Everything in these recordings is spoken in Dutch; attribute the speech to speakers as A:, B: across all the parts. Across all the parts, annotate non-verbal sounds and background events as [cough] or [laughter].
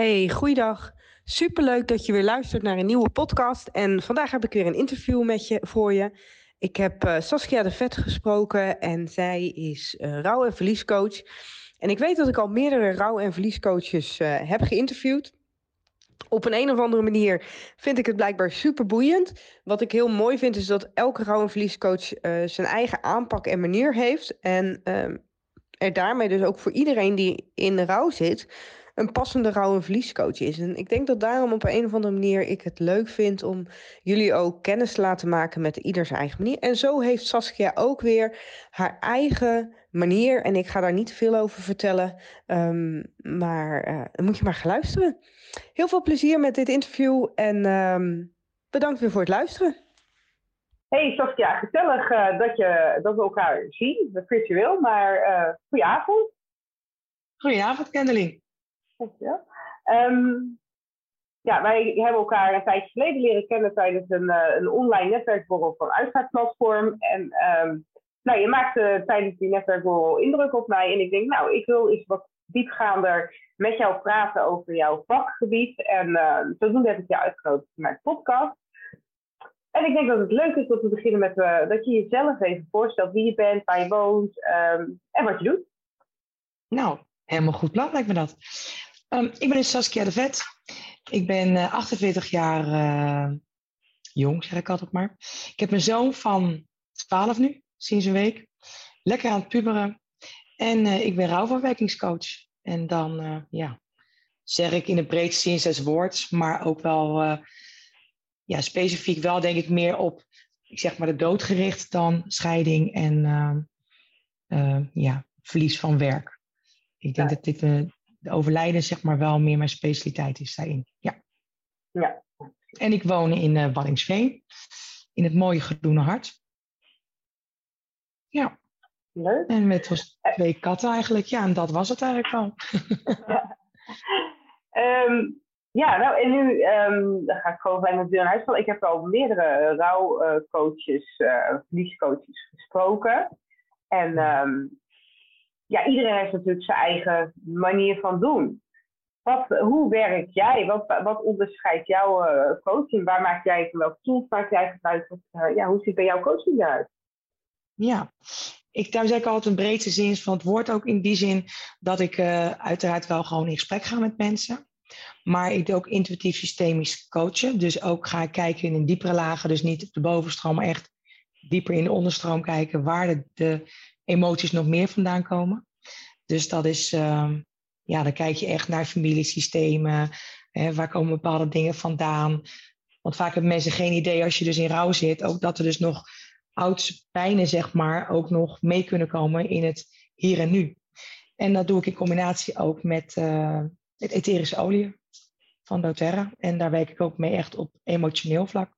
A: Hey, goeiedag. Superleuk dat je weer luistert naar een nieuwe podcast. En vandaag heb ik weer een interview met je voor je. Ik heb uh, Saskia de Vet gesproken en zij is uh, rouw- en verliescoach. En ik weet dat ik al meerdere rouw- en verliescoaches uh, heb geïnterviewd. Op een, een of andere manier vind ik het blijkbaar super boeiend. Wat ik heel mooi vind is dat elke rouw- en verliescoach zijn eigen aanpak en manier heeft. En ehm, er daarmee dus ook voor iedereen die in de rouw zit een passende rouw- en verliescoach is. En ik denk dat daarom op een of andere manier ik het leuk vind om jullie ook kennis te laten maken met ieders eigen manier. En zo heeft Saskia ook weer haar eigen manier. En ik ga daar niet te veel over vertellen, um, maar uh, dan moet je maar gaan luisteren. Heel veel plezier met dit interview en um, bedankt weer voor het luisteren.
B: Hey Saskia, gezellig uh, dat, je, dat we elkaar zien, virtueel, maar uh, goedenavond.
C: Goedenavond, Kendelie.
B: Dankjewel. Um, ja, wij hebben elkaar een tijdje geleden leren kennen tijdens een, uh, een online netwerkborrel van uitvaartplatform. En um, nou, je maakte tijdens die netwerkborrel indruk op mij. En ik denk, nou, ik wil eens wat diepgaander met jou praten over jouw vakgebied. En uh, zodoende heb ik je uitgenodigd voor mijn podcast. En ik denk dat het leuk is dat we beginnen met uh, dat je jezelf even voorstelt wie je bent, waar je woont en wat je doet.
C: Nou, helemaal goed plan lijkt me dat. Um, ik ben dus Saskia de Vet. Ik ben uh, 48 jaar uh, jong, zeg ik altijd maar. Ik heb een zoon van 12 nu, sinds een week. Lekker aan het puberen. En uh, ik ben rouwverwerkingscoach. En dan, ja, zeg ik in de breedste zin zes woord, maar ook wel, ja, specifiek wel denk ik meer op, ik zeg maar de dood gericht dan scheiding en, ja, verlies van werk. Ik denk ja. dat dit de overlijden zeg maar wel meer mijn specialiteit is daarin. Ja.
B: ja.
C: En ik woon in uh, Waddingsveen, in het mooie Groene Hart. Ja.
B: Leuk.
C: En met twee katten eigenlijk. Ja, en dat was het eigenlijk al.
B: ja. Um, ja, nou en nu um, dan ga ik gewoon bij mijn deur naar huis. Ik heb al meerdere rouwcoaches, uh, verliescoaches gesproken. En um, ja, iedereen heeft natuurlijk zijn eigen manier van doen. Wat, hoe werk jij? Wat, wat onderscheidt jouw uh, coaching? Waar maak jij van welke tools maak jij gebruik? Uh, ja, hoe ziet bij jouw coaching eruit?
C: Ja, ik, zeg ik altijd een breedste zin van het woord ook in die zin dat ik uh, uiteraard wel gewoon in gesprek ga met mensen. Maar ik doe ook intuïtief systemisch coachen. Dus ook ga ik kijken in een diepere lagen. Dus niet op de bovenstroom, maar echt dieper in de onderstroom kijken waar de, de emoties nog meer vandaan komen. Dus dat is, uh, ja, dan kijk je echt naar familiesystemen. Hè, waar komen bepaalde dingen vandaan? Want vaak hebben mensen geen idee als je dus in rouw zit, ook dat er dus nog oudste pijnen, zeg maar, ook nog mee kunnen komen in het hier en nu. En dat doe ik in combinatie ook met uh, het etherische olie van doTERRA. En daar werk ik ook mee echt op emotioneel vlak.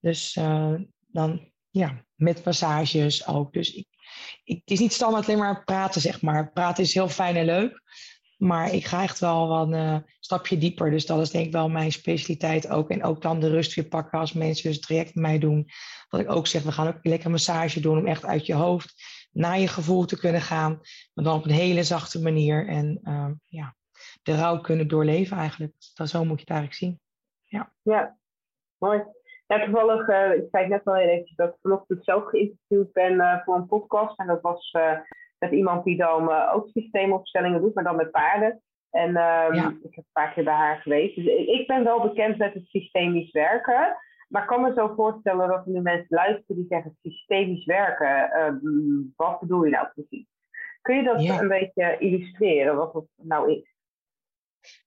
C: Dus uh, dan, ja, met massages ook. Dus ik, ik, het is niet standaard alleen maar praten, zeg maar. Praten is heel fijn en leuk. Maar ik ga echt wel een uh, stapje dieper. Dus dat is denk ik wel mijn specialiteit ook. En ook dan de rust weer pakken als mensen dus het traject met mij doen. Dat ik ook zeg, we gaan ook lekker massage doen om echt uit je hoofd naar je gevoel te kunnen gaan. Maar dan op een hele zachte manier. En uh, ja, de rouw kunnen doorleven eigenlijk. Dat, zo moet je het eigenlijk zien. Ja,
B: ja mooi. Ja, toevallig, uh, ik zei net al even dat ik vanochtend zelf geïnterviewd ben uh, voor een podcast. En dat was uh, met iemand die dan ook systeemopstellingen doet, maar dan met paarden. En ja. ik heb een paar keer bij haar geweest. Dus ik, ik, ben wel bekend met het systemisch werken. Maar ik kan me zo voorstellen dat er nu mensen luisteren die zeggen systemisch werken. wat bedoel je nou precies? Kun je dat ja. een beetje illustreren, wat het nou is?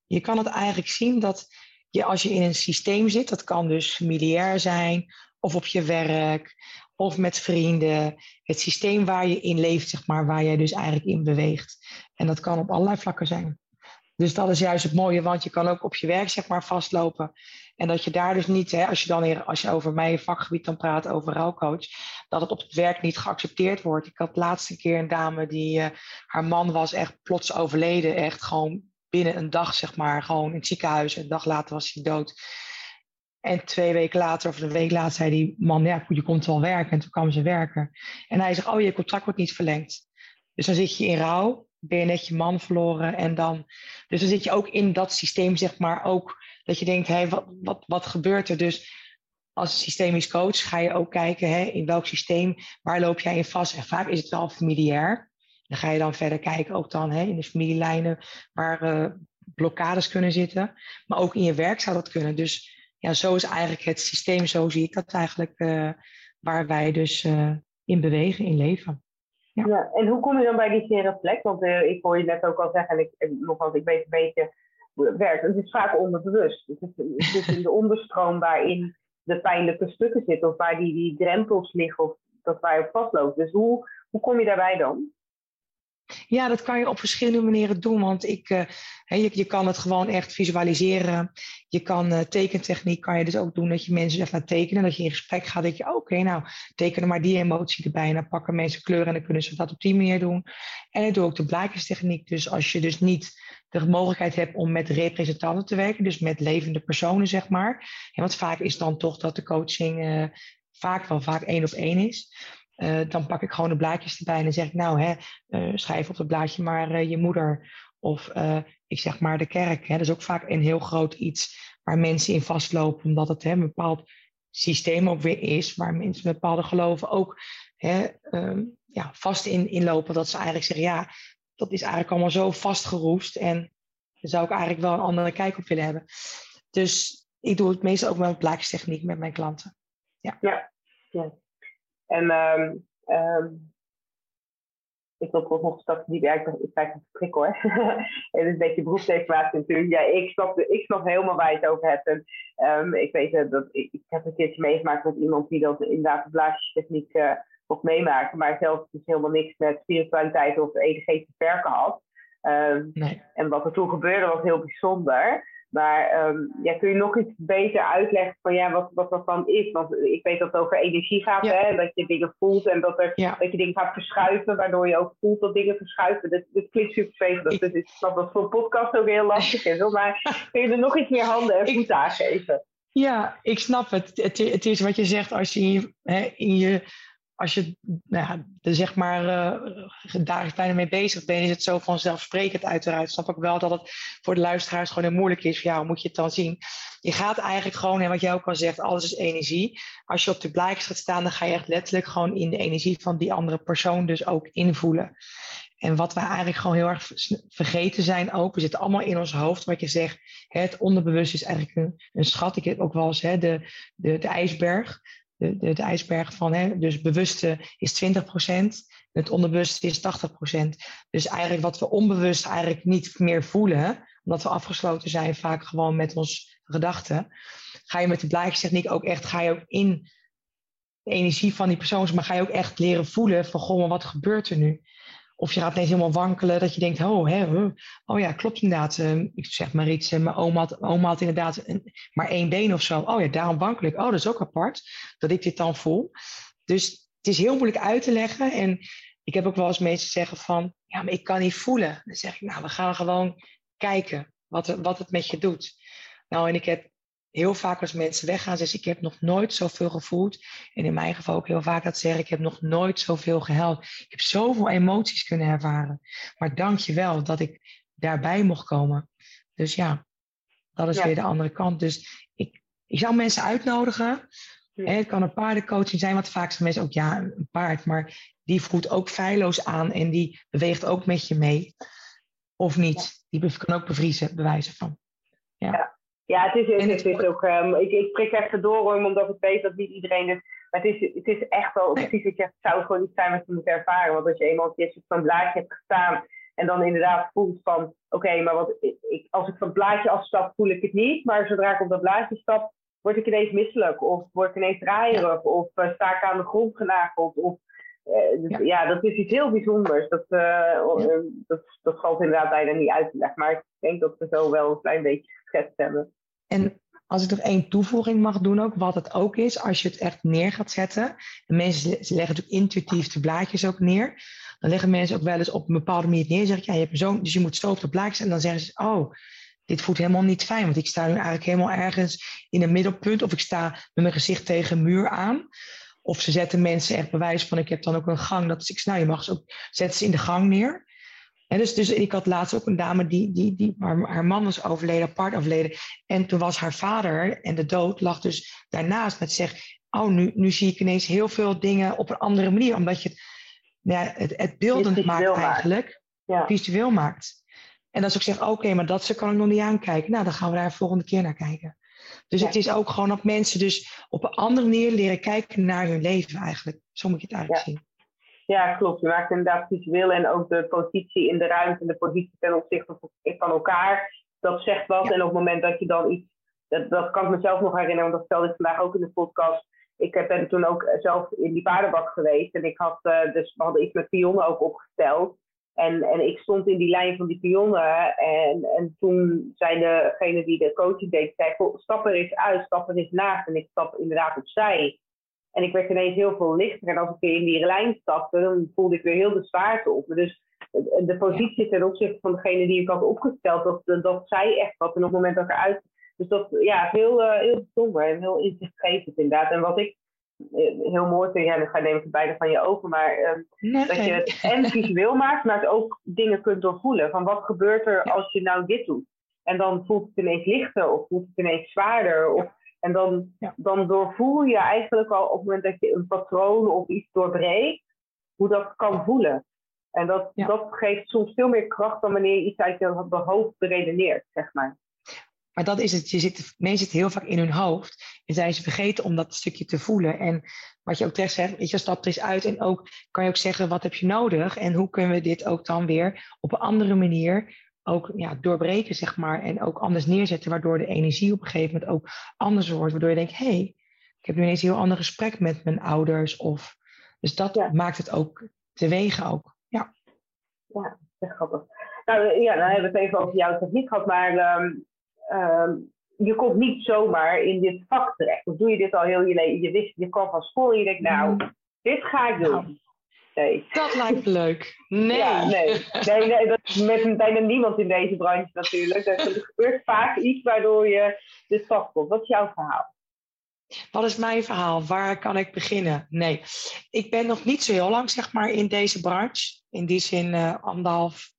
C: Je kan het eigenlijk zien dat je, als je in een systeem zit, dat kan dus familiair zijn, of op je werk, of met vrienden. Het systeem waar je in leeft, zeg maar, waar jij dus eigenlijk in beweegt. En dat kan op allerlei vlakken zijn. Dus dat is juist het mooie, want je kan ook op je werk zeg maar vastlopen. En dat je daar dus niet, hè, als je dan weer, als je over mijn vakgebied dan praat, over rouwcoach, dat het op het werk niet geaccepteerd wordt. Ik had laatste keer een dame die, uh, haar man was echt plots overleden, echt gewoon binnen een dag zeg maar, gewoon in het ziekenhuis. Een dag later was hij dood. En twee weken later, of een week later, zei die man, ja, je komt wel werken. En toen kwam ze werken. En hij zegt, oh, je contract wordt niet verlengd. Dus dan zit je in rouw ben je net je man verloren. En dan, dus dan zit je ook in dat systeem, zeg maar, ook dat je denkt, hé, wat, wat, wat gebeurt er? Dus als systemisch coach ga je ook kijken, hè, in welk systeem, waar loop jij in vast? En vaak is het wel familiair. Dan ga je dan verder kijken, ook dan hè, in de familielijnen, waar uh, blokkades kunnen zitten. Maar ook in je werk zou dat kunnen. Dus ja, zo is eigenlijk het systeem, zo zie ik dat eigenlijk, uh, waar wij dus uh, in bewegen, in leven.
B: Ja. ja. en hoe kom je dan bij die zere plek? Want ik hoor je net ook al zeggen, en ik, en nogmaals, ik weet een beetje werkt. Het is vaak onderbewust. Het is, het is in de [laughs] onderstroom waarin de pijnlijke stukken zitten, of waar die, die drempels liggen, of dat waar je op vastloopt. Dus hoe, hoe kom je daarbij dan?
C: Ja, dat kan je op verschillende manieren doen. Want ik, uh, je, je kan het gewoon echt visualiseren. Je kan uh, tekentechniek kan je dus ook doen dat je mensen even laat tekenen. Dat je in gesprek gaat. Dat je, oké, okay, nou, teken er maar die emotie erbij. En dan pakken mensen kleuren en dan kunnen ze dat op die manier doen. En ik doe ook de blaadjestechniek. Dus als je dus niet de mogelijkheid hebt om met representanten te werken. Dus met levende personen, zeg maar. En want vaak is dan toch dat de coaching uh, vaak wel vaak één op één is. Uh, dan pak ik gewoon de blaadjes erbij en dan zeg ik, nou, hè, uh, schrijf op het blaadje maar uh, je moeder. Of ik zeg maar de kerk. Hè. Dat is ook vaak een heel groot iets waar mensen in vastlopen, omdat het hè, een bepaald systeem ook weer is, waar mensen met bepaalde geloven ook hè, um, ja, vast in, inlopen. Dat ze eigenlijk zeggen, ja, dat is eigenlijk allemaal zo vastgeroest en daar zou ik eigenlijk wel een andere kijk op willen hebben. Dus ik doe het meestal ook met blaadjestechniek met mijn klanten. Ja.
B: ja. ja. En um, um, ik wil toch nog een stap die Ja, ik, krijg een prik hoor. [laughs] het is een beetje beroepsdeformatie natuurlijk. Ja, ik snap, ik snap helemaal waar je het over hebt. En, um, ik weet dat ik, ik heb een keertje meegemaakt met iemand die dat inderdaad de blaasjestechniek uh, mocht meemaken. Maar zelf dus helemaal niks met spiritualiteit of EDG te werken had. Um, nee. En wat er toen gebeurde was heel bijzonder. Maar um, ja, kun je nog iets beter uitleggen van ja, wat, wat dat dan is? Want ik weet dat het over energie gaat, ja. hè? dat je dingen voelt en dat, er, ja. dat je dingen gaat verschuiven, waardoor je ook voelt dat dingen verschuiven. Dit, dit klinkt super zweverig, dus ik snap dat voor een podcast ook heel lastig is. Hoor. Maar [laughs] kun je er nog iets meer handen en voeten aangeven?
C: Ja, ik snap het. het. Het is wat je zegt als je in je, hè, in je als je nou ja, zeg maar uh, dagelijks bijna mee bezig bent, is het zo vanzelfsprekend uiteraard. Snap ik wel dat het voor de luisteraars gewoon heel moeilijk is. Ja, hoe moet je het dan zien? Je gaat eigenlijk gewoon, en wat jij ook al zegt, alles is energie. Als je op de blijkjes gaat staan, dan ga je echt letterlijk gewoon in de energie van die andere persoon dus ook invoelen. En wat we eigenlijk gewoon heel erg vergeten zijn ook, we zitten allemaal in ons hoofd, wat je zegt, het onderbewust is eigenlijk een, een schat. Ik heb ook wel eens hè, de, de, de ijsberg de, de, ijsberg van, hè, dus bewuste is 20%, het onbewuste is 80%. Dus eigenlijk wat we onbewust eigenlijk niet meer voelen, omdat we afgesloten zijn vaak gewoon met ons gedachten, ga je met de blaadjestechniek ook echt, ga je ook in de energie van die persoon, maar ga je ook echt leren voelen van, goh, wat gebeurt er nu? Of je gaat ineens helemaal wankelen, dat je denkt, oh, hè, oh ja, klopt inderdaad. Uh, ik zeg maar iets, uh, mijn oma had, oma had inderdaad maar één been of zo. Oh ja, daarom wankel ik. Oh, dat is ook apart, dat ik dit dan voel. Dus het is heel moeilijk uit te leggen. En ik heb ook wel eens mensen zeggen van, ja, maar ik kan niet voelen. Dan zeg ik, nou, we gaan gewoon kijken wat, wat het met je doet. Nou, en ik heb heel vaak als mensen weggaan, zeggen ik heb nog nooit zoveel gevoeld. En in mijn geval ook heel vaak dat zeggen, ik heb nog nooit zoveel gehuild. Ik heb zoveel emoties kunnen ervaren. Maar dank je wel dat ik daarbij mocht komen. Dus ja, dat is weer de andere kant. Dus ik, ik zou mensen uitnodigen. Hè, het kan een paardencoaching zijn, want vaak zijn mensen ook, ja, een paard. Maar die voelt ook feilloos aan en die beweegt ook met je mee. Of niet. Die kan ook bevriezen, bewijzen van.
B: ja. Ja, het is, het, is ook. Um, ik, ik prik even door omdat ik weet dat niet iedereen het. Maar het is, het is echt wel precies wat je zegt. Het zou gewoon niet zijn wat je moet ervaren. Want als je eenmaal een keer zo'n blaadje hebt gestaan. En dan inderdaad voelt van, oké, maar wat, ik, als ik van het blaadje afstap, voel ik het niet. Maar zodra ik op dat blaadje stap, word ik ineens misselijk. Of word ik ineens draaierig. Of uh, sta ik aan de grond genageld. Of, uh, dus, ja. dat is iets heel bijzonders. Dat, uh, dat, dat valt inderdaad bijna niet uit te leggen. Maar ik denk dat we zo wel een klein beetje geschetst hebben.
C: En als ik nog één toevoeging mag doen ook, wat het ook is, als je het echt neer gaat zetten. En mensen leggen natuurlijk intuïtief de blaadjes ook neer. Dan leggen mensen ook wel eens op een bepaalde manier neer. Zeg ik, ja, je hebt zo, dus je moet zo op de blaadjes. En dan zeggen ze, oh, dit voelt helemaal niet fijn. Want ik sta nu eigenlijk helemaal ergens in een middelpunt. Of ik sta met mijn gezicht tegen een muur aan. Of ze zetten mensen echt bewijs van, ik heb dan ook een gang. Dat is, ik, nou, je mag ze ook, zetten ze in de gang neer. En dus, dus ik had laatst ook een dame die, die, die haar, haar man was overleden, apart overleden. En toen was haar vader en de dood lag dus daarnaast met zegt, oh nu, nu zie ik ineens heel veel dingen op een andere manier. Omdat je het, nou ja, het, het beeldend maakt eigenlijk, ja. visueel maakt. En als ik zeg, oké, maar dat kan ik nog niet aankijken. Nou, dan gaan we daar de volgende keer naar kijken. Dus het is ook gewoon dat mensen dus op een andere manier leren kijken naar hun leven eigenlijk. Zo moet je het eigenlijk zien.
B: Ja, klopt. Je maakt inderdaad visueel en ook de positie in de ruimte en de positie ten opzichte van elkaar. Dat zegt wat. En op het moment dat je dan iets, dat, dat kan ik mezelf nog herinneren, want dat vertelde ik vandaag ook in de podcast. Ik ben toen ook zelf in die paardenbak geweest en ik had, uh, dus we hadden iets met pionnen ook opgesteld. En, en ik stond in die lijn van die pionnen en, en toen zei degene die de coaching deed, zei, stap er eens uit, stap er eens naast. En ik stap inderdaad opzij. En ik werd ineens heel veel lichter. En als ik weer in die lijn stapte, dan voelde ik weer heel de zwaarte op me. Dus de positie ten opzichte van degene die ik had opgesteld, dat, dat zei echt wat. En op het moment dat ik eruit. Dus dat ja, heel, uh, heel bijzonder en heel inzichtgevend inderdaad. En wat ik eh, heel mooi vind, ja, dan ga neem ik het bijna van je over, maar uh, dat je het en visueel maakt, maar het ook dingen kunt doorvoelen. Van wat gebeurt er als je nou dit doet? En dan voelt het ineens lichter of voelt het ineens zwaarder. Of en dan, dan doorvoel je eigenlijk al op het moment dat je een patroon of iets doorbreekt, hoe dat kan voelen. En dat, dat geeft soms veel meer kracht dan wanneer je iets uit je hoofd beredeneert, zeg maar.
C: Maar dat is het. Je zit, mensen zitten heel vaak in hun hoofd en zijn ze vergeten om dat stukje te voelen. En wat je ook terecht zegt, weet je, stap er eens uit en ook kan je ook zeggen, wat heb je nodig? En hoe kunnen we dit ook dan weer op een andere manier ook ja, doorbreken, zeg maar, en ook anders neerzetten, waardoor de energie op een gegeven moment ook anders wordt, waardoor je denkt, hé, hey, ik heb nu ineens een heel ander gesprek met mijn ouders, of, dus dat maakt het ook teweeg ook, ja.
B: Ja, dat is grappig. Nou ja, dan hebben we het even over jouw techniek gehad, maar um, um, je komt niet zomaar in dit vak terecht. Of doe je dit al heel je leven? Je wist, je kwam van school en je denkt, nou, mm. dit ga ik doen.
C: Nee. Dat lijkt me leuk. Nee.
B: Ja, nee. nee, nee dat is met bijna niemand in deze branche natuurlijk. Er gebeurt vaak iets waardoor je de stap komt. Wat is jouw verhaal?
C: Wat is mijn verhaal? Waar kan ik beginnen? Nee, ik ben nog niet zo heel lang zeg maar in deze branche. In die zin uh, anderhalf,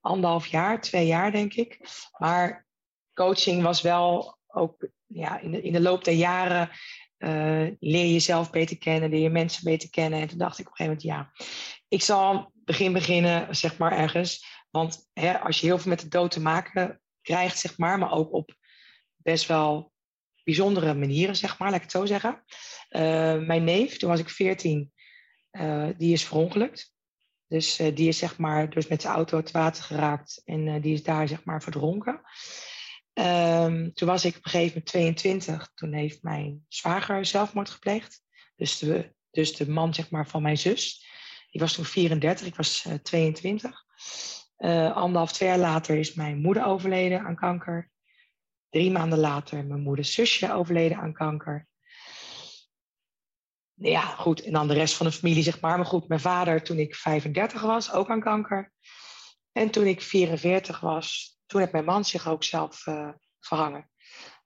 C: anderhalf jaar, twee jaar denk ik. Maar coaching was wel ook ja, in, de, in de loop der jaren uh, leer jezelf beter kennen, leer je mensen beter kennen. En toen dacht ik op een gegeven moment, ja, ik zal begin beginnen, zeg maar, ergens. Want hè, als je heel veel met de dood te maken krijgt, zeg maar, maar ook op best wel bijzondere manieren, zeg maar, laat ik het zo zeggen. Uh, mijn neef, toen was ik 14, uh, eh, die is verongelukt. Dus die is zeg maar dus met zijn auto het water geraakt en die is daar zeg maar verdronken. Um, toen was ik op een gegeven moment 22. Toen heeft mijn zwager zelfmoord gepleegd. Dus de, dus de man zeg maar, van mijn zus. Ik was toen 34, ik was uh, 22. Uh, anderhalf, twee jaar later is mijn moeder overleden aan kanker. Drie maanden later mijn moeders zusje overleden aan kanker. Ja, goed. En dan de rest van de familie, zeg maar. Maar goed, mijn vader toen ik 35 was, ook aan kanker. En toen ik 44 was, toen heeft mijn man zich ook zelf uh, verhangen.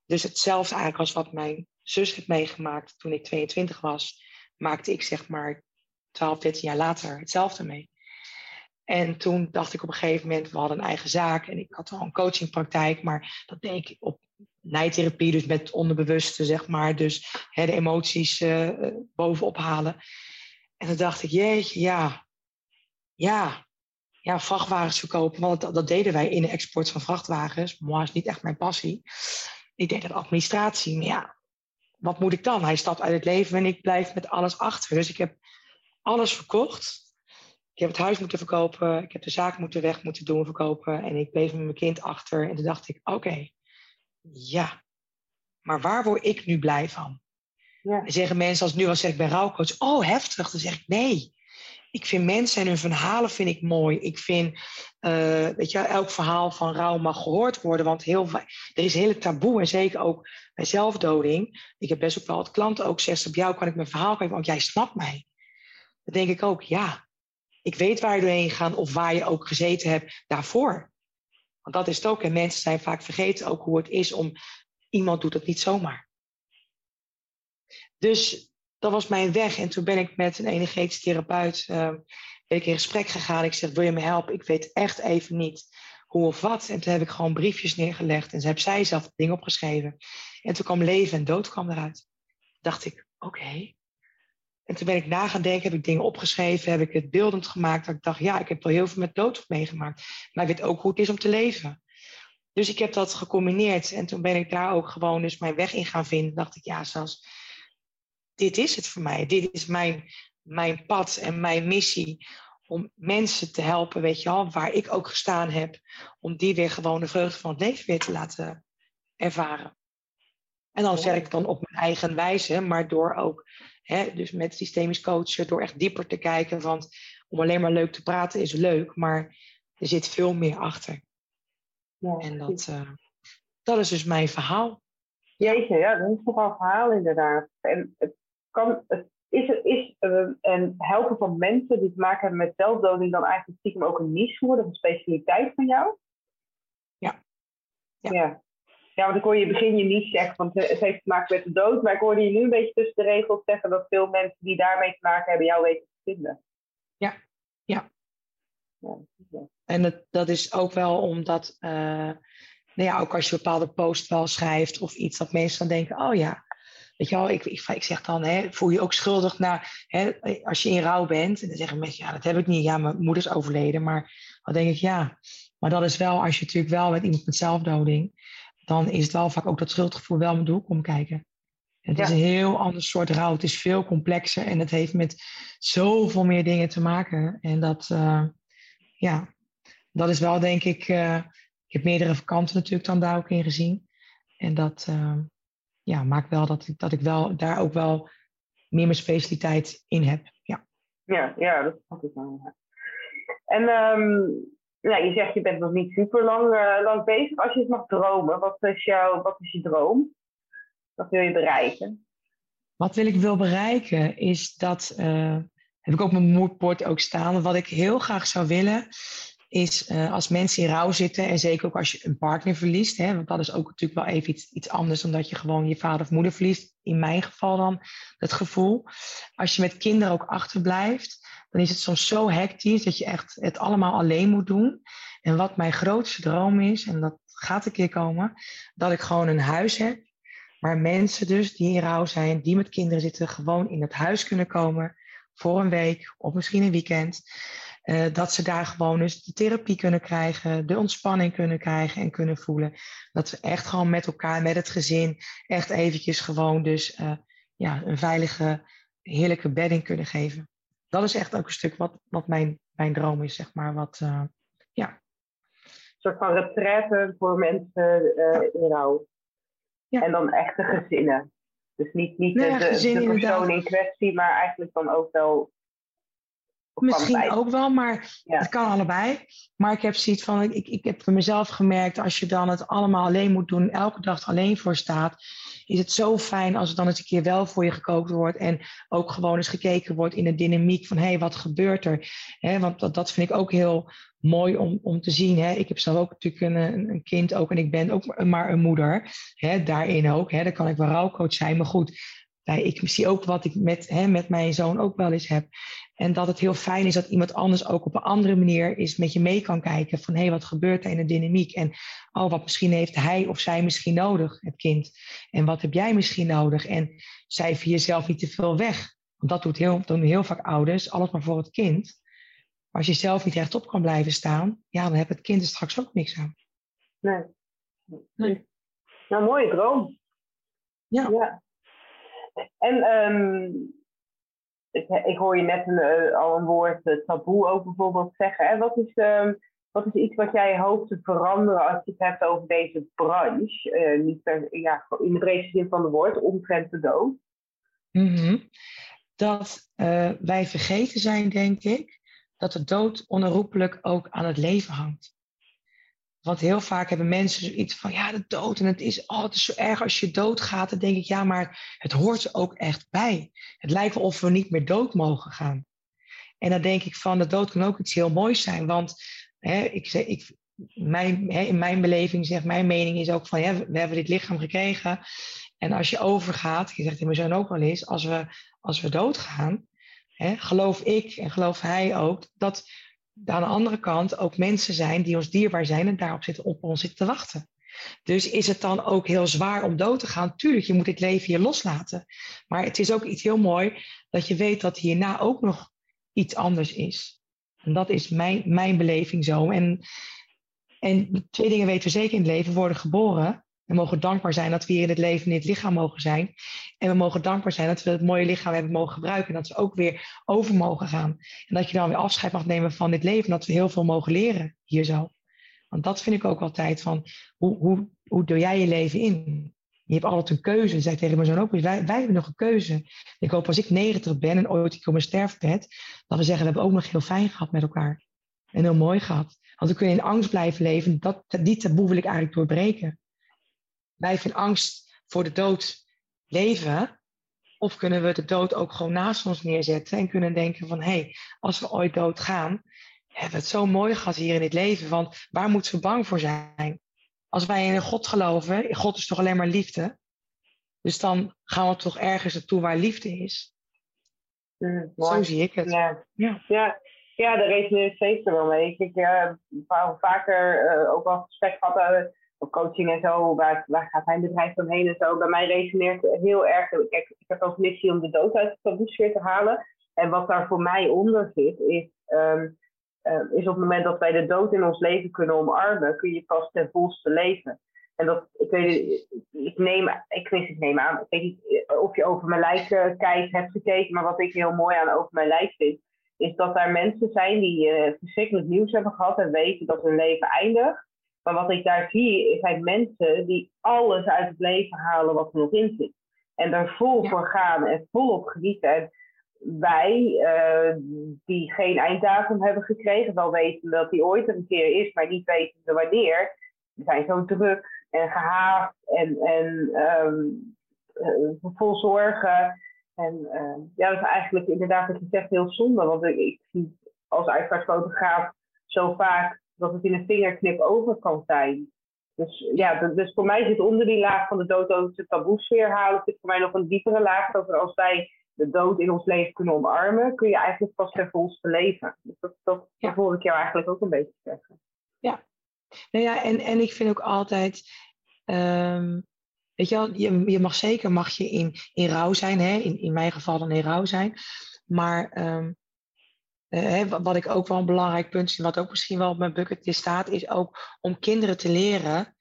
C: Dus hetzelfde eigenlijk als wat mijn zus heeft meegemaakt toen ik 22 was, maakte ik zeg maar 12, 13 jaar later hetzelfde mee. En toen dacht ik op een gegeven moment, we hadden een eigen zaak en ik had al een coachingpraktijk, maar dat deed ik op nijtherapie, dus met onderbewuste, zeg maar, dus hè, de emoties uh, bovenop halen. En toen dacht ik, jeetje, ja, ja, ja, vrachtwagens verkopen. Want dat, dat, deden wij in de export van vrachtwagens. Maar is niet echt mijn passie. Ik deed dat administratie. Maar ja, wat moet ik dan? Hij stapt uit het leven en ik blijf met alles achter. Dus ik heb alles verkocht. ik heb het huis moeten verkopen, ik heb de zaak moeten weg moeten doen, verkopen. En ik bleef met mijn kind achter. En toen dacht ik, oké, ja, maar waar word ik nu blij van? Ja. En zeggen mensen als nu als zeg ik ben rouwcoach, oh heftig. Dan zeg ik nee. Ik vind mensen en hun verhalen vind ik mooi. Ik vind, uh, weet je, elk verhaal van rouw mag gehoord worden. Want heel, er is een hele taboe. En zeker ook bij zelfdoding. Ik heb best ook wel wat klanten ook zeggen, op jou kan ik mijn verhaal geven, want jij snapt mij. Dan denk ik ook, ja, ik weet waar je doorheen gaat of waar je ook gezeten hebt daarvoor. Want dat is het ook. En mensen zijn vaak vergeten ook hoe het is om iemand doet het niet zomaar. Dus dat was mijn weg. En toen ben ik met een energetisch therapeut uh, ben ik in gesprek gegaan. Ik zeg, wil je me helpen? Ik weet echt even niet hoe of wat. En toen heb ik gewoon briefjes neergelegd. En ze heb zij zelf dingen opgeschreven. En toen kwam leven en dood kwam eruit. dacht ik, oké. En toen ben ik na gaan denken, heb ik dingen opgeschreven, heb ik het beeldend gemaakt. Dat ik dacht, ja, ik heb wel heel veel met dood meegemaakt. Maar ik weet ook hoe het is om te leven. Dus ik heb dat gecombineerd. En toen ben ik daar ook gewoon dus mijn weg in gaan vinden. dacht ik, ja, zoals dit is het voor mij. Dit is mijn, mijn pad en mijn missie. Om mensen te helpen, weet je wel, waar ik ook gestaan heb. Om die weer gewoon de vreugde van het leven weer te laten ervaren. En dan zeg ik dan op mijn eigen wijze, maar door ook, hè, dus met systemisch coachen, door echt dieper te kijken. Want om alleen maar leuk te praten is leuk, maar er zit veel meer achter. Ja, en dat, uh, dat is dus mijn verhaal.
B: Jeetje, ja, dat is nogal verhaal inderdaad. En het, kan, het is, is uh, een helpen van mensen die te maken hebben met zelfdoding dan eigenlijk stiekem ook een niche geworden, een specialiteit van jou?
C: Ja.
B: Ja. ja. ja want ik hoor je begin je niche zeggen, want het heeft te maken met de dood. Maar ik hoorde je nu een beetje tussen de regels zeggen dat veel mensen die daarmee te maken hebben jou weten te vinden.
C: Ja, ja. En dat, dat is ook wel omdat, uh, nou ja, ook als je bepaalde post wel schrijft of iets, dat mensen dan denken, oh ja, weet je wel, ik, ik, ik zeg dan, hè, voel je ook schuldig naar, hè, als je in rouw bent. En dan zeggen mensen, ja, dat heb ik niet, ja, mijn moeder is overleden. Maar dan denk ik, ja, maar dat is wel, als je natuurlijk wel met iemand met zelfdoding, dan is het wel vaak ook dat schuldgevoel wel met de hoek kijken. Het is een heel ander soort rouw. Het is veel complexer en het heeft met zoveel meer dingen te maken. En dat, uh, ja, dat is wel denk ik, uh, ik heb meerdere kanten natuurlijk dan daar ook in gezien. En dat uh, ja, maakt wel dat ik, dat ik wel daar ook wel meer mijn specialiteit in heb. Ja,
B: ja, ja dat snap ik wel. En um, je zegt je bent nog niet super lang, uh, lang bezig. Als je het mag dromen, wat is, jouw, wat is je droom? Wat wil je bereiken?
C: Wat wil ik wil bereiken is dat heb ik ook mijn moodboard ook staan. Wat ik heel graag zou willen, is uh, als mensen in rouw zitten, en zeker ook als je een partner verliest, hè, want dat is ook natuurlijk wel even iets, iets anders dan dat je gewoon je vader of moeder verliest. In mijn geval dan het gevoel. Als je met kinderen ook achterblijft, dan is het soms zo hectisch dat je echt het allemaal alleen moet doen. En wat mijn grootste droom is, en dat gaat een keer komen, dat ik gewoon een huis heb. Waar mensen dus die in rouw zijn, die met kinderen zitten, gewoon in het huis kunnen komen voor een week of misschien een weekend. Uh, dat ze daar gewoon dus de therapie kunnen krijgen, de ontspanning kunnen krijgen en kunnen voelen. Dat we echt gewoon met elkaar, met het gezin, echt eventjes gewoon dus uh, ja, een veilige, heerlijke bedding kunnen geven. Dat is echt ook een stuk wat, wat mijn, mijn droom is, zeg maar. Wat, uh, ja.
B: Een soort van retraite voor mensen in rouw. Ja. En dan echte gezinnen. Dus niet, niet de, de, persoon in kwestie, maar eigenlijk dan ook wel.
C: Misschien ook wel, maar het kan allebei. Maar ik heb zoiets van, ik, ik heb voor mezelf gemerkt, als je dan het allemaal alleen moet doen, elke dag alleen voor staat, is het zo fijn als er dan eens een keer wel voor je gekookt wordt en ook gewoon eens gekeken wordt in de dynamiek van, hé, hey, wat gebeurt er? want dat, dat vind ik ook heel mooi om, om te zien. Hè. Ik heb zelf ook natuurlijk een, een kind ook en ik ben ook maar een moeder. Hè, daarin ook. Hè. Dan kan ik wel rouwcoach zijn. Maar goed, ik zie ook wat ik met, hè, met mijn zoon ook wel eens heb. En dat het heel fijn is dat iemand anders ook op een andere manier is met je mee kan kijken. Van hé, hey, wat gebeurt er in de dynamiek? En oh, wat misschien heeft hij of zij misschien nodig, het kind. En wat heb jij misschien nodig? En cijfer jezelf niet te veel weg. Want dat doet heel, doen heel vaak ouders, alles maar voor het kind als je zelf niet rechtop kan blijven staan, ja, dan heb het kind er straks ook niks aan.
B: Nee. nee. Nou, mooie droom.
C: Ja. ja.
B: En um, ik, ik hoor je net een, al een woord taboe ook bijvoorbeeld zeggen. Hè? Wat is ehm, wat is iets wat jij hoopt te veranderen als je het hebt over deze branche? Uh, niet per, ja, in de breedste zin van de woord, omtrent de dood.
C: Mhm. Dat wij vergeten zijn, denk ik, dat de dood onherroepelijk ook aan het leven hangt. Want heel vaak hebben mensen iets van, ja, de dood en het is, oh, het is zo erg als je doodgaat. Dan denk ik, ja, maar het hoort er ook echt bij. Het lijkt wel of we niet meer dood mogen gaan. En dan denk ik van, de dood kan ook iets heel moois zijn. Want hè, ik, ik, mijn, hè, in mijn beleving, zeg, mijn mening is ook van, ja, we hebben dit lichaam gekregen. En als je overgaat, je zegt in mijn zoon ook wel eens, als we, als we doodgaan, hè, geloof ik en geloof hij ook, dat aan de andere kant ook mensen zijn die ons dierbaar zijn en daarop zitten, op ons zitten te wachten. Dus is het dan ook heel zwaar om dood te gaan? Tuurlijk, je moet dit leven hier loslaten. Maar het is ook iets heel mooi dat je weet dat hierna ook nog iets anders is. En dat is mijn, mijn beleving zo. En, en twee dingen weten we zeker in het leven. Worden geboren. We mogen dankbaar zijn dat we hier in het leven in dit lichaam mogen zijn. En we mogen dankbaar zijn dat we het mooie lichaam hebben mogen gebruiken. En dat we ook weer over mogen gaan. En dat je dan weer afscheid mag nemen van dit leven. Dat we heel veel mogen leren hier zo. Want dat vind ik ook altijd van, hoe, hoe, hoe doe jij je leven in? Je hebt altijd een keuze. Zei tegen mijn zoon ook. Wij, wij hebben nog een keuze. Ik hoop als ik 90 ben en ooit ik op mijn sterfbed, dat we zeggen, we hebben ook nog heel fijn gehad met elkaar. En heel mooi gehad. Want we kunnen in angst blijven leven. Dat, die taboe wil ik eigenlijk doorbreken. Blijven in angst voor de dood leven. Of kunnen we de dood ook gewoon naast ons neerzetten en kunnen denken van, hé, hey, als we ooit dood gaan, hebben we het zo mooi gehad hier in dit leven. Want waar moeten we bang voor zijn? als wij in God geloven, God is toch alleen maar liefde. Dus dan gaan we toch ergens naartoe waar liefde is. Mm, Zo zie ik het.
B: Ja, ja. ja. ja daar resoneer ik zeker wel mee. Ik heb uh, vaker uh, ook al gesprek gehad op coaching en zo. Waar, waar gaat mijn bedrijf omheen en zo. Bij mij resoneert heel erg. Kijk, ik heb ook missie om de dood uit de taboesfeer te halen. En wat daar voor mij onder zit, is um, uh, is op het moment dat wij de dood in ons leven kunnen omarmen, kun je pas ten volste leven. En dat, ik weet ik neem, ik, weet, ik neem aan, ik weet niet eh, of je over mijn lijf uh, kijkt, hebt gekeken, maar wat ik heel mooi aan over mijn lijf vind, is dat daar mensen zijn die uh, verschrikkelijk nieuws hebben gehad en weten dat hun leven eindigt. Maar wat ik daar zie, zijn mensen die alles uit het leven halen wat er nog in zit. En er vol voor gaan en volop genieten. En wij, uh, die geen einddatum hebben gekregen, wel weten dat die ooit een keer is, maar niet weten wanneer, zijn zo druk en gehaast en, en um, uh, vol zorgen. En uh, ja, dat is eigenlijk inderdaad wat je zegt heel zonde, want ik, ik zie als uitvaartfotograaf zo vaak dat het in een vingerknip over kan zijn. Dus ja, dus voor mij zit onder die laag van de dood taboe sfeer halen, zit voor mij nog een diepere laag dat als wij de dood in ons leven kunnen omarmen, kun je eigenlijk pas ten volste leven. Dus dat, dat, ja. hoor ik jou eigenlijk ook een beetje zeggen.
C: Ja, nou ja, en, en ik vind ook altijd, um, weet je wel, je, je mag zeker mag je in, in rouw zijn, hè? In, in mijn geval dan in rouw zijn. Maar um, uh, wat ik ook wel een belangrijk punt vind, wat ook misschien wel op mijn bucketlist staat, is ook om kinderen te leren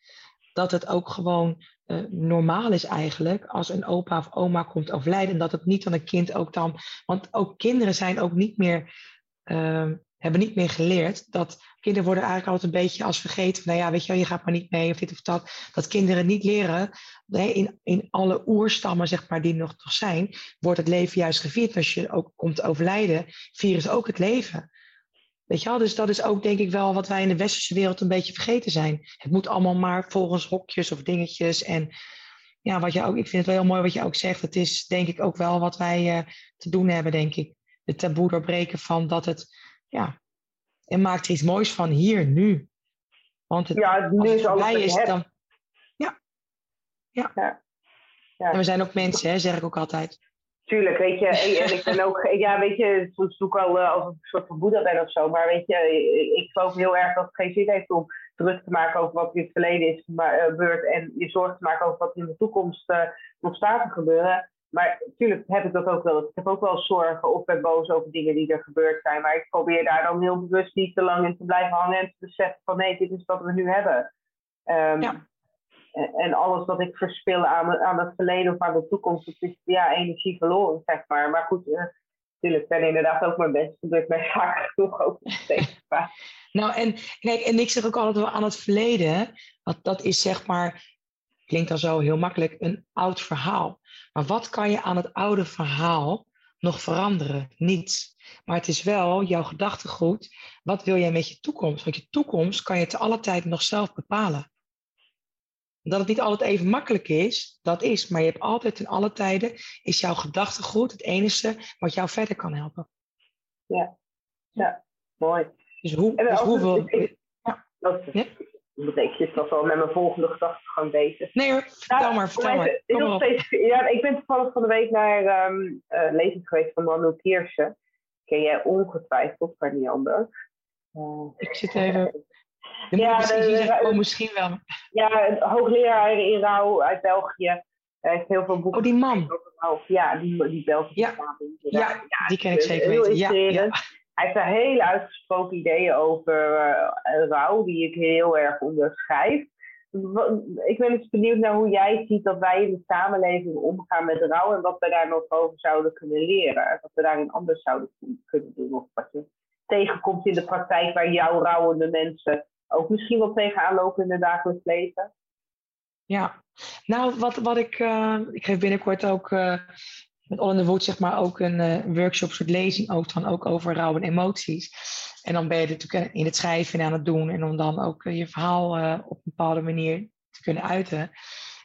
C: dat het ook gewoon uh, normaal is eigenlijk als een opa of oma komt overlijden. Dat het niet van een kind ook dan. Want ook kinderen zijn ook niet meer. Uh, hebben niet meer geleerd dat kinderen worden eigenlijk altijd een beetje als vergeten. nou ja, weet je je gaat maar niet mee of dit of dat. Dat kinderen niet leren. In, in alle oerstammen, zeg maar, die nog toch zijn, wordt het leven juist gevierd. Als je ook komt overlijden, vieren ze ook het leven. Weet je wel, dus dat is ook denk ik wel wat wij in de westerse wereld een beetje vergeten zijn. Het moet allemaal maar volgens hokjes of dingetjes. En ja, wat je ook, ik vind het wel heel mooi wat je ook zegt. Het is denk ik ook wel wat wij uh, te doen hebben, denk ik. De taboe doorbreken van dat het, ja, en maakt er iets moois van hier, nu. Want het,
B: ja, nu is alles
C: is, dan. Ja. Ja. ja. ja. En we zijn ook mensen, hè, zeg ik ook altijd.
B: Tuurlijk, weet je, en ik ben ook, [laughs] ja, weet je, soms doe ik al uh, als een soort van boeddha ben of zo, maar weet je, ik geloof heel erg dat het geen zin heeft om druk te maken over wat in het verleden is gebeurd en je zorgen te maken over wat in de toekomst uh, nog staat te gebeuren. Maar natuurlijk heb ik dat ook wel. Ik heb ook wel zorgen of ben boos over dingen die er gebeurd zijn, maar ik probeer daar dan heel bewust niet te lang in te blijven hangen en te beseffen van nee, dit is wat we nu hebben. Um, ja en alles wat ik verspil aan, aan het verleden of aan de toekomst, dat is ja, energie verloren, zeg maar. Maar goed, uh, het Tuurlijk, ik ben inderdaad ook mijn best gebeurd, maar [laughs] vaak genoeg ook steeds [laughs]
C: Nou, en kijk, en ik zeg ook altijd wel aan het verleden, want dat is zeg maar, klinkt al zo heel makkelijk, een oud verhaal. Maar wat kan je aan het oude verhaal nog veranderen? Niets. Maar het is wel jouw gedachtegoed. Wat wil jij met je toekomst? Want je toekomst kan je te alle tijd nog zelf bepalen. Dat het niet altijd even makkelijk is, dat is. Maar je hebt altijd in alle tijden, is jouw gedachtegoed het enige wat jou verder kan helpen.
B: Ja, ja. mooi.
C: Dus, hoe, dus hoeveel...
B: ja. Dat, ja? betekent je dat wel met mijn volgende gedachte gewoon bezig.
C: Nee hoor, vertel maar, vertel maar.
B: ja, ik ben toevallig van de week naar um, uh, lezing geweest van Manu Kiersen ken jij ongetwijfeld, kan niet anders.
C: Uh, ik zit even. ja, de, oh, misschien wel.
B: Ja, hoogleraar in rouw uit België. Hij heeft heel veel boeken.
C: Oh, die man.
B: Ja, die, die Belgische
C: ja. Ja, ja, die ken ik zeker weten. Ja, ja.
B: Hij heeft daar hele uitgesproken ideeën over uh, rouw, die ik heel erg onderschrijf ik ben dus benieuwd naar hoe jij ziet dat wij in de samenleving omgaan met rouw en wat we daar nog over zouden kunnen leren. Wat we daarin anders zouden kunnen doen. Of wat je tegenkomt in de praktijk waar jouw rouwende mensen ook misschien wel tegenaan lopen in het dagelijks leven.
C: Ja, nou wat, wat ik, uh, ik geef binnenkort ook uh, met All in the Wood zeg maar ook een uh, workshop soort lezing ook dan ook over rouw en emoties. En dan ben je natuurlijk in het schrijven en aan het doen. En om dan ook eh, je verhaal uh, op een bepaalde manier te kunnen uiten.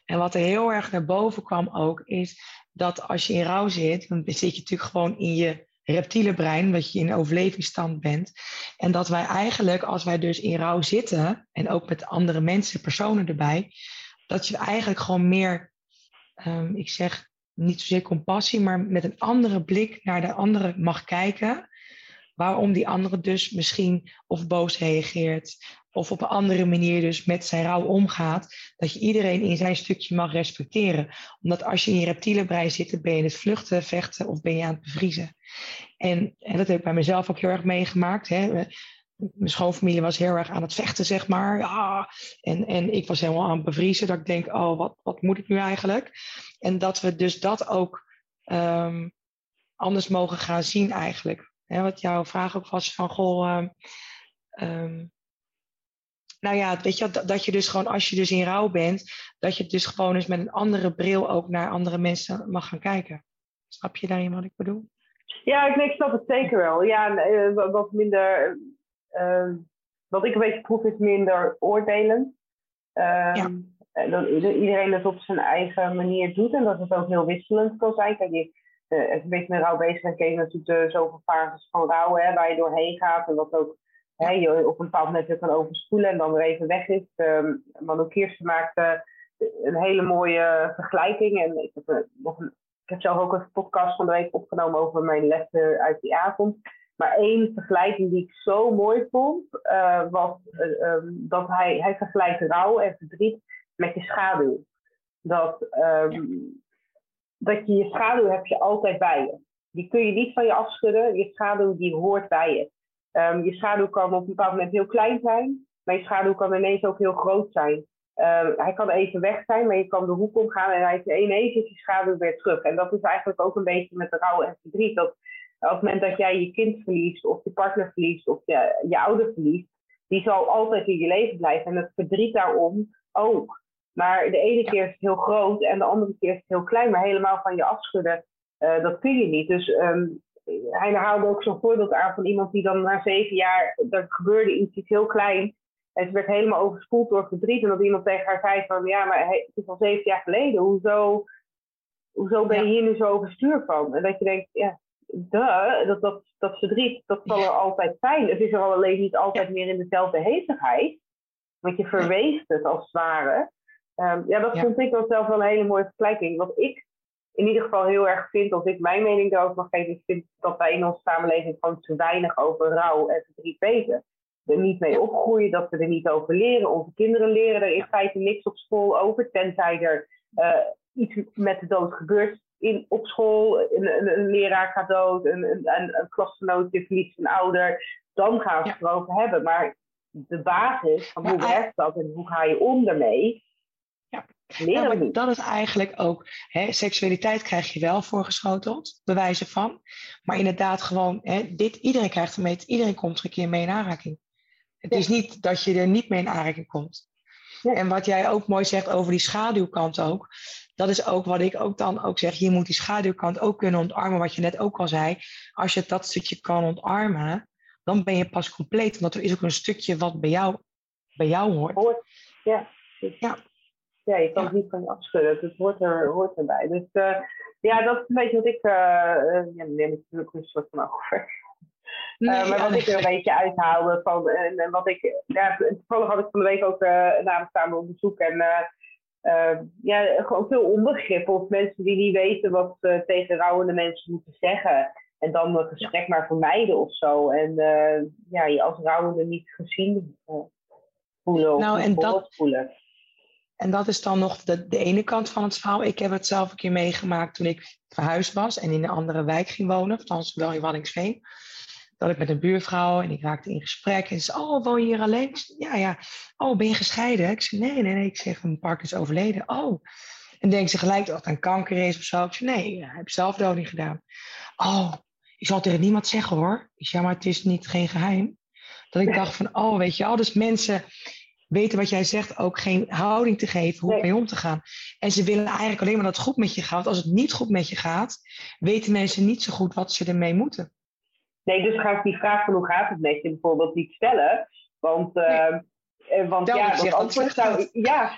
C: En wat er heel erg naar boven kwam ook, is dat als je in rouw zit, dan zit je natuurlijk gewoon in je reptiele brein, omdat je in overlevingsstand bent. En dat wij eigenlijk, als wij dus in rouw zitten, en ook met andere mensen, personen erbij, dat je eigenlijk gewoon meer, um, ik zeg niet zozeer compassie, maar met een andere blik naar de andere mag kijken waarom die andere dus misschien of boos reageert of op een andere manier dus met zijn rouw omgaat, dat je iedereen in zijn stukje mag respecteren. Omdat als je in je reptiele brein zit, ben je in het vluchten, vechten of ben je aan het bevriezen. En, dat heb ik bij mezelf ook heel erg meegemaakt. Hè. Mijn schoonfamilie was heel erg aan het vechten, zeg maar. Ja, en, en ik was helemaal aan het bevriezen. Dat ik denk, oh, wat, wat moet ik nu eigenlijk? En dat we dus dat ook um, anders mogen gaan zien eigenlijk. Hè, wat jouw vraag ook was van, goh, um, nou ja, weet je, dat, dat je dus gewoon als je dus in rouw bent, dat je dus gewoon eens met een andere bril ook naar andere mensen mag gaan kijken. Snap je daarin wat ik bedoel?
B: Ja, ik, ik snap het zeker wel. Ja, uh, wat minder, wat ik een beetje proef is minder oordelen. Uh, ja. Dat iedereen het op zijn eigen manier doet en dat het ook heel wisselend kan zijn. Kijk, je, uh, een beetje met rouw bezig ken je natuurlijk de zoveel fases van rouw, hè, waar je doorheen gaat. En wat ook hè, je op een bepaald moment weer kan overspoelen en dan weer even weg is. Um, Manu Kirsten maakte een hele mooie vergelijking. En ik heb, uh, nog een, ik heb zelf ook een podcast van de week opgenomen over mijn lessen uit die avond. Maar één vergelijking die ik zo mooi vond, uh, was um, dat hij, hij vergelijkt rouw en verdriet met je schaduw. Dat um, dat je je schaduw heb je altijd bij je. Die kun je niet van je afschudden. Je schaduw die hoort bij je. Um, je schaduw kan op een bepaald moment heel klein zijn, maar je schaduw kan ineens ook heel groot zijn. Hij kan even weg zijn, maar je kan de hoek omgaan en hij is ineens is je schaduw weer terug. En dat is eigenlijk ook een beetje met rouw en verdriet. Dat op het moment dat jij je kind verliest, of je partner verliest, of je, je ouder verliest, die zal altijd in je leven blijven. En het verdriet daarom ook. Maar de ene keer is het heel groot en de andere keer is het heel klein. Maar helemaal van je afschudden, uh, dat kun je niet. Dus um, hij haalde ook zo'n voorbeeld aan van iemand die dan na zeven jaar, er gebeurde iets, iets heel klein. En ze werd helemaal overspoeld door verdriet. En dat iemand tegen haar zei van, ja, maar het is al zeven jaar geleden. Hoezo, hoezo ben je hier nu zo overstuur van? En dat je denkt, ja, duh, dat, dat, dat verdriet, dat zal er altijd zijn. Het is er al alleen niet altijd meer in dezelfde hevigheid. Want je verweest het als het ware. Um, ja, dat vond ik wel zelf wel een hele mooie vergelijking. Wat ik in ieder geval heel erg vind, als ik mijn mening daarover mag geven, is vind dat wij in onze samenleving gewoon te weinig over rouw en verdriet weten. Er niet mee opgroeien, dat we er niet over leren. Onze kinderen leren er in feite niks op school over, tenzij er uh, iets met de dood gebeurt in, op school. Een, een, een leraar gaat dood, een, een, een, klasgenootje verliest een ouder. Dan gaan we het erover hebben. Maar de basis van hoe werkt dat en hoe ga je om daarmee,
C: Ja, maar dat is eigenlijk ook, hè, seksualiteit krijg je wel voorgeschoteld, bewijzen van. Maar inderdaad gewoon, hè, dit, iedereen krijgt er mee, iedereen komt er een keer mee in aanraking. Het
B: Ja.
C: is niet dat je er niet mee in aanraking komt.
B: Ja.
C: En wat jij ook mooi zegt over die schaduwkant ook, dat is ook wat ik ook dan ook zeg. Je moet die schaduwkant ook kunnen omarmen, wat je net ook al zei. Als je dat stukje kan omarmen, dan ben je pas compleet. Want er is ook een stukje wat bij jou, bij jou hoort.
B: Hoort. Ja. Dus-
C: Ja.
B: ja, je kan het niet van je afschudden. Het hoort, er, hoort erbij. Dus eh, ja, dat is een beetje wat ik. eh, ja, neem ik natuurlijk een soort van over.
C: Nee,
B: maar
C: ja,
B: wat
C: nee.
B: ik er een beetje uithaalde van. En, en wat ik. Ja, toevallig had ik van de week ook eh een namenstaande onderzoek. En eh, eh, ja, gewoon veel onbegrip. Of mensen die niet weten wat ze tegen rouwende mensen moeten zeggen. En dan een gesprek maar vermijden of zo. En eh, ja, je als rouwende niet gezien eh, voelen. Of
C: Nou, en dat-
B: voelen.
C: En dat is dan nog de, de ene kant van het verhaal. Ik heb het zelf een keer meegemaakt toen ik verhuisd was en in een andere wijk ging wonen, althans wel in Waddingsveen. Dat ik met een buurvrouw en ik raakte in gesprek en ze zei, oh, woon je hier alleen? Ik zei, ja, ja. Oh, ben je gescheiden? Ik zei, nee, nee, nee. Ik zeg, mijn partner is overleden. Oh. En denkt ze gelijk dat het aan kanker is of zo. Ik zei, nee, hij heeft zelfdoding gedaan. Oh, ik zal het tegen niemand zeggen hoor. Ik zei, ja, maar het is niet geen geheim. Dat ik dacht van, oh, weet je wel, dus mensen weten wat jij zegt, ook geen houding te geven, hoe
B: Nee.
C: mee om te gaan. En ze willen eigenlijk alleen maar dat het goed met je gaat. Want als het niet goed met je gaat, weten mensen niet zo goed wat ze ermee moeten.
B: Nee, dus ga ik die vraag van hoe gaat het met je bijvoorbeeld niet stellen. Want, eh, want ja,
C: dat
B: antwoord zou... Ja,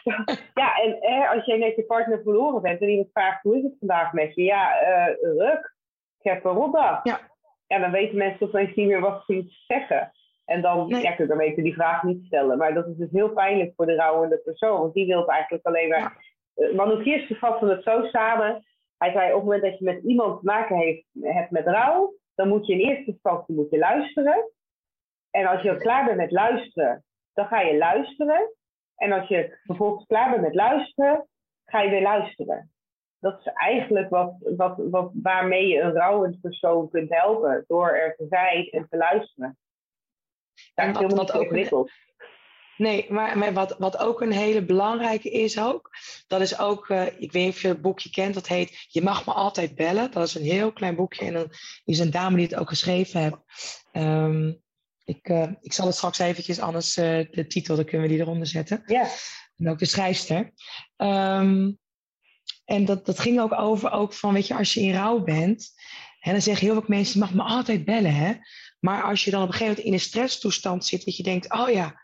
B: ja en eh, als jij net je partner verloren bent en iemand vraagt hoe is het vandaag met je? Ja, eh ruk. Ik heb een rotdag.
C: Ja.
B: ja, dan weten mensen opeens niet meer wat ze moeten zeggen. En dan
C: Nee.
B: ja, kun je beter die vraag niet stellen. Maar dat is dus heel pijnlijk voor de rouwende persoon. Want die wil eigenlijk alleen maar...
C: Ja.
B: Manu Kirsten vatte het zo samen. Hij zei op het moment dat je met iemand te maken heeft, hebt met rouw... dan moet je in eerste instantie moet je luisteren. En als je klaar bent met luisteren, dan ga je luisteren. En als je vervolgens klaar bent met luisteren, ga je weer luisteren. Dat is eigenlijk wat, wat, wat, waarmee je een rouwend persoon kunt helpen. Door er te zijn en te luisteren. Dat is helemaal niet ingewikkeld.
C: Nee, maar, maar wat, wat ook een hele belangrijke is ook, dat is ook, eh, ik weet niet of je het boekje kent, dat heet Je mag me altijd bellen. Dat is een heel klein boekje en dan is een dame die het ook geschreven heeft. Ehm, ik, eh, ik zal het straks eventjes, anders eh, de titel, dan kunnen we die eronder zetten.
B: Ja,
C: En ook de schrijfster. Ehm, en dat, dat ging ook over, ook van, weet je, als je in rouw bent, en dan zeggen heel veel mensen, je mag me altijd bellen, hè. Maar als je dan op een gegeven moment in een stresstoestand zit, dat je denkt, oh ja,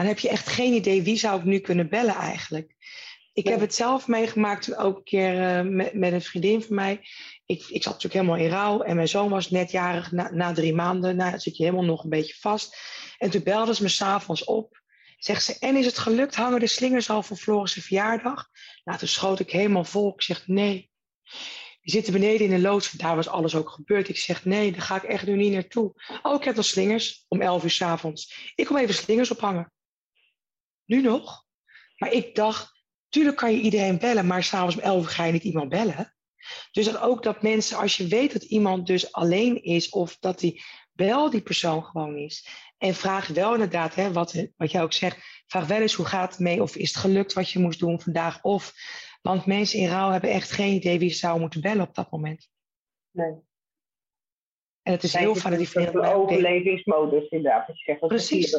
C: maar dan heb je echt geen idee wie zou ik nu kunnen bellen eigenlijk. Ik heb het zelf meegemaakt ook een keer eh, met, met een vriendin van mij. Ik, ik zat natuurlijk helemaal in rouw en mijn zoon was net jarig na, na drie maanden. Nou, dan zit je helemaal nog een beetje vast. En toen belde ze me s'avonds op. Zegt ze, en is het gelukt? Hangen de slingers al voor Floris' verjaardag? Nou, toen schoot ik helemaal vol. Ik zeg, nee. Die zitten beneden in de loods. Daar was alles ook gebeurd. Ik zeg, nee, daar ga ik echt nu niet naartoe. Oh, ik heb nog slingers om 11 uur s'avonds. Ik kom even slingers ophangen. Nu nog? Maar ik dacht, tuurlijk kan je iedereen bellen, maar s'avonds om 11 uur ga je niet iemand bellen. Dus dat ook dat mensen, als je weet dat iemand dus alleen is, of dat die wel die persoon gewoon is. En vraag wel inderdaad, hè, wat, wat jij ook zegt, vraag wel eens hoe gaat het mee, of is het gelukt wat je moest doen vandaag, of, want mensen in rouw hebben echt geen idee wie ze zouden moeten bellen op dat moment.
B: nee.
C: En het is
B: Zij
C: heel vaak dat die van mij ook denken,
B: overlevingsmodus inderdaad. Je zegt, dat
C: Precies.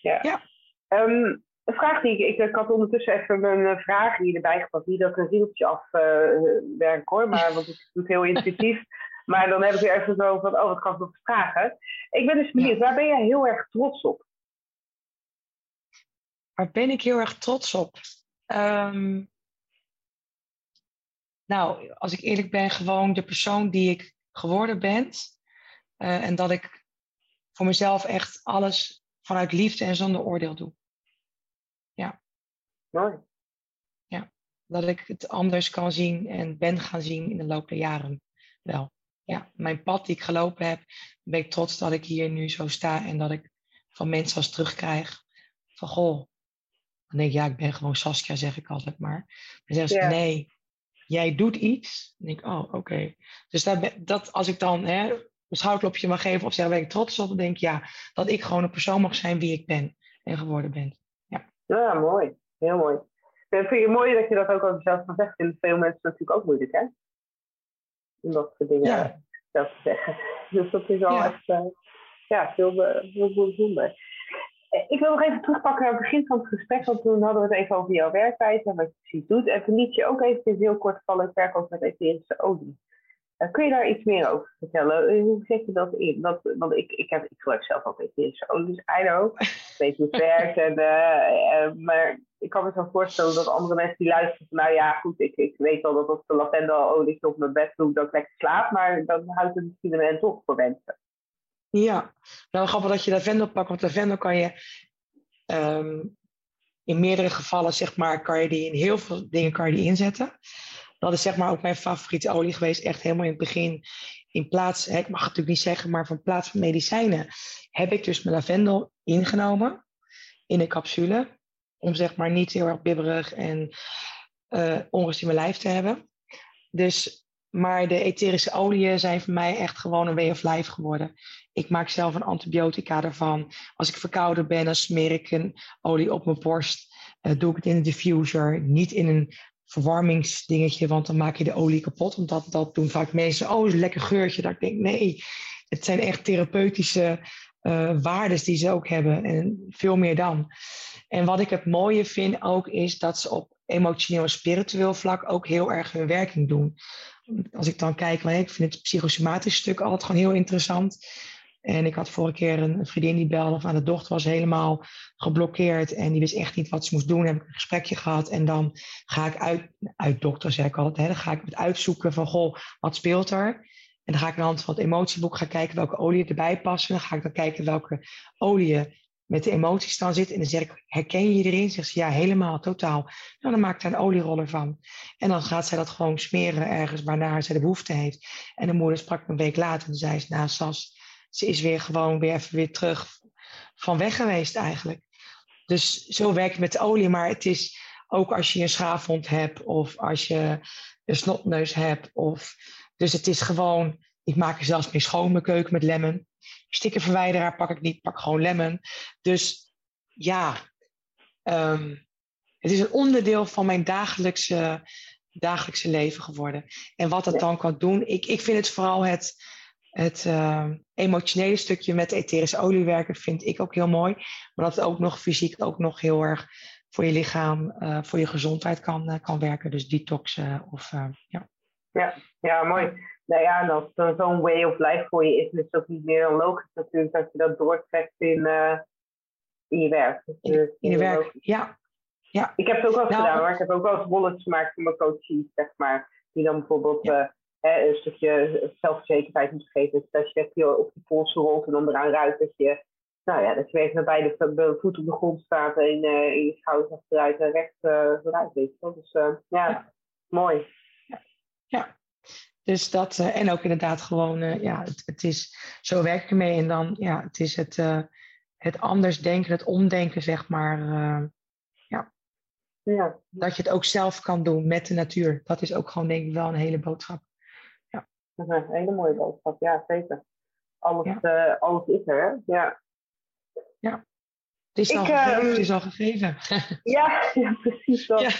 B: Ja.
C: Ja.
B: Ehm, een vraag die ik, ik, ik had ondertussen even mijn eh, vragen hier erbij gepakt. Niet dat ik een rieltje afwerk hoor, maar want ik doe het heel intuïtief. [laughs] Maar dan heb ik weer even zo van, oh, wat kan ik nog vragen? Ik ben dus benieuwd, waar ben jij heel erg trots op?
C: Waar ben ik heel erg trots op? Ehm, nou, als ik eerlijk ben, gewoon de persoon die ik geworden ben. Eh, en dat ik voor mezelf echt alles vanuit liefde en zonder oordeel doe.
B: Mooi.
C: Dat ik het anders kan zien en ben gaan zien in de loop der jaren wel. Ja, mijn pad die ik gelopen heb, ben ik trots dat ik hier nu zo sta en dat ik van mensen als terugkrijg van goh. Dan denk ik, ja, ik ben gewoon Saskia, zeg ik altijd maar. Dan zeggen ze,
B: Ja.
C: nee, jij doet iets. Dan denk ik, oh, oké. Dus ben- dat, als ik dan hè, een schouderklopje mag geven of zeggen, ben ik trots op, dan denk ik, ja, dat ik gewoon een persoon mag zijn wie ik ben en geworden ben.
B: Ja, mooi. Heel mooi. Ik vind je mooi dat je dat ook over jezelf kan zeggen. Vinden veel mensen natuurlijk ook moeilijk, hè? Om dat soort dingen
C: Ja.
B: zelf te zeggen. [laughs] Dus dat is wel
C: Ja.
B: echt uh, ja, heel, eh, heel bijzonder. Eh, Ik wil nog even terugpakken naar het begin van het gesprek, want toen hadden we het even over jouw werkwijze en wat je precies doet. En toen liet je ook even heel kort vallen het verkoop met etherische olie. Uh, kun je daar iets meer over vertellen? Uh, hoe zet je dat in? Dat, want ik, ik, heb, ik gebruik zelf ook etherische olies, I know. Ik weet hoe het [laughs] werkt. En, uh, maar ik kan me zo voorstellen dat andere mensen die luisteren van, nou ja, goed, ik, ik weet wel dat als de lavendelolie op mijn bed doe, dat ik lekker slaap, maar dan houdt het misschien een end op voor mensen.
C: Ja, nou grappig dat je lavendel pakt, want lavendel kan je um, in meerdere gevallen, zeg maar, kan je die in heel veel dingen kan je die inzetten. Dat is zeg maar ook mijn favoriete olie geweest, echt helemaal in het begin. In plaats, hè, ik mag het natuurlijk niet zeggen, maar van plaats van medicijnen heb ik dus mijn lavendel ingenomen in een capsule. Om zeg maar niet heel erg bibberig en uh, onrust in mijn lijf te hebben. Dus, maar de etherische oliën zijn voor mij echt gewoon een way of life geworden. Ik maak zelf een antibiotica ervan. Als ik verkouden ben, dan smeer ik een olie op mijn borst. Uh, doe ik het in een diffuser, niet in een verwarmingsdingetje, want dan maak je de olie kapot. Omdat dat doen vaak mensen, oh, een lekker geurtje. Dat ik denk, nee, het zijn echt therapeutische uh, waardes die ze ook hebben. En veel meer dan. En wat ik het mooie vind ook, is dat ze op emotioneel en spiritueel vlak ook heel erg hun werking doen. Als ik dan kijk, ik vind het psychosomatische stuk altijd gewoon heel interessant. En ik had vorige keer een vriendin die belde van de dochter was helemaal geblokkeerd en die wist echt niet wat ze moest doen. heb ik een gesprekje gehad en dan ga ik uit, uit dokter zeg ik altijd, hè, dan ga ik het uitzoeken van goh, wat speelt er? En dan ga ik aan de hand van het emotieboek gaan kijken welke oliën erbij passen. Dan ga ik dan kijken welke oliën met de emoties dan zitten. En dan zeg ik, herken je erin? Zegt ze, ja, helemaal, totaal. Nou, dan maak ik daar een olieroller van. En dan gaat zij dat gewoon smeren ergens waarnaar zij de behoefte heeft. En de moeder sprak me een week later en zei ze, nou Sas, ze is weer gewoon weer even weer terug van weg geweest eigenlijk. Dus zo werkt het met de olie, maar het is ook als je een schaafwond hebt of als je een snotneus hebt. Of, dus het is gewoon, ik maak er zelfs mee schoon mijn keuken met lemon. Stikkenverwijderaar pak ik niet, pak gewoon lemon. Dus ja, um, het is een onderdeel van mijn dagelijkse, dagelijkse leven geworden. En wat dat dan kan doen, ik, ik vind het vooral het, het uh, emotionele stukje met de etherische olie werken, vind ik ook heel mooi. Maar dat het ook nog fysiek ook nog heel erg voor je lichaam, uh, voor je gezondheid kan, uh, kan werken. Dus detoxen of ja.
B: ja. Ja, mooi. Nou ja, er zo'n way of life voor je is, is het ook niet meer dan logisch natuurlijk dat je dat doortrekt in, in je werk. Dus,
C: in, in je werk, ja. ja.
B: Ik heb het ook wel nou, gedaan hoor. Ik heb ook wel eens bolletjes gemaakt voor mijn coaches, zeg maar. Die dan bijvoorbeeld ja. Uh, een stukje zelfverzekerdheid moet geven. Dus dat je je op je polsen rolt en dan eraan ruikt dat je, nou ja, dat je even naar beide voet op de grond staat en uh, in je schouders achteruit en rechts uh, vooruit. Weet je. Dus ja, ja, mooi.
C: Ja. ja. Dus dat, en ook inderdaad gewoon, ja, het, het, is, zo werk ik ermee. En dan, ja, het is het, het anders denken, het omdenken, zeg maar. ja.
B: ja.
C: Dat je het ook zelf kan doen met de natuur. Dat is ook gewoon, denk ik, wel een hele boodschap.
B: Dat is een hele mooie boodschap, ja, zeker. Alles, ja. alles is er, hè? Ja.
C: Ja. Het is, al, gegeven, het is al gegeven. [laughs]
B: ja, ja, precies. Dat. Ja.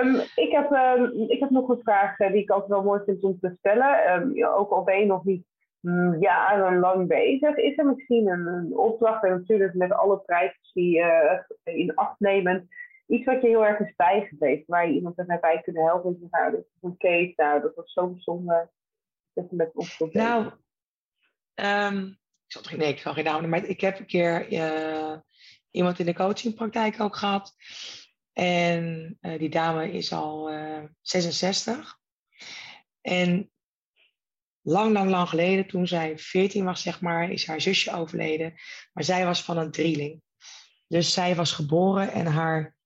B: Um, ik, heb, um, ik heb nog een vraag uh, die ik ook wel mooi vind om te stellen. Um, ook al ben je nog niet mm, jarenlang bezig, is er misschien een, een opdracht, en natuurlijk met alle privacy uh, in acht nemen, iets wat je heel erg is bijgebleven, waar je iemand erbij bij kunnen helpen. Nou, dat is een case, nou, dat was zo bijzonder met
C: Nou, ik zal, nee, ik zal geen naam maar ik heb een keer uh, iemand in de coachingpraktijk ook gehad. En uh, die dame is al uh, 66. En lang, lang, lang geleden, toen zij 14 was, zeg maar, is haar zusje overleden. Maar zij was van een drieling. Dus zij was geboren en haar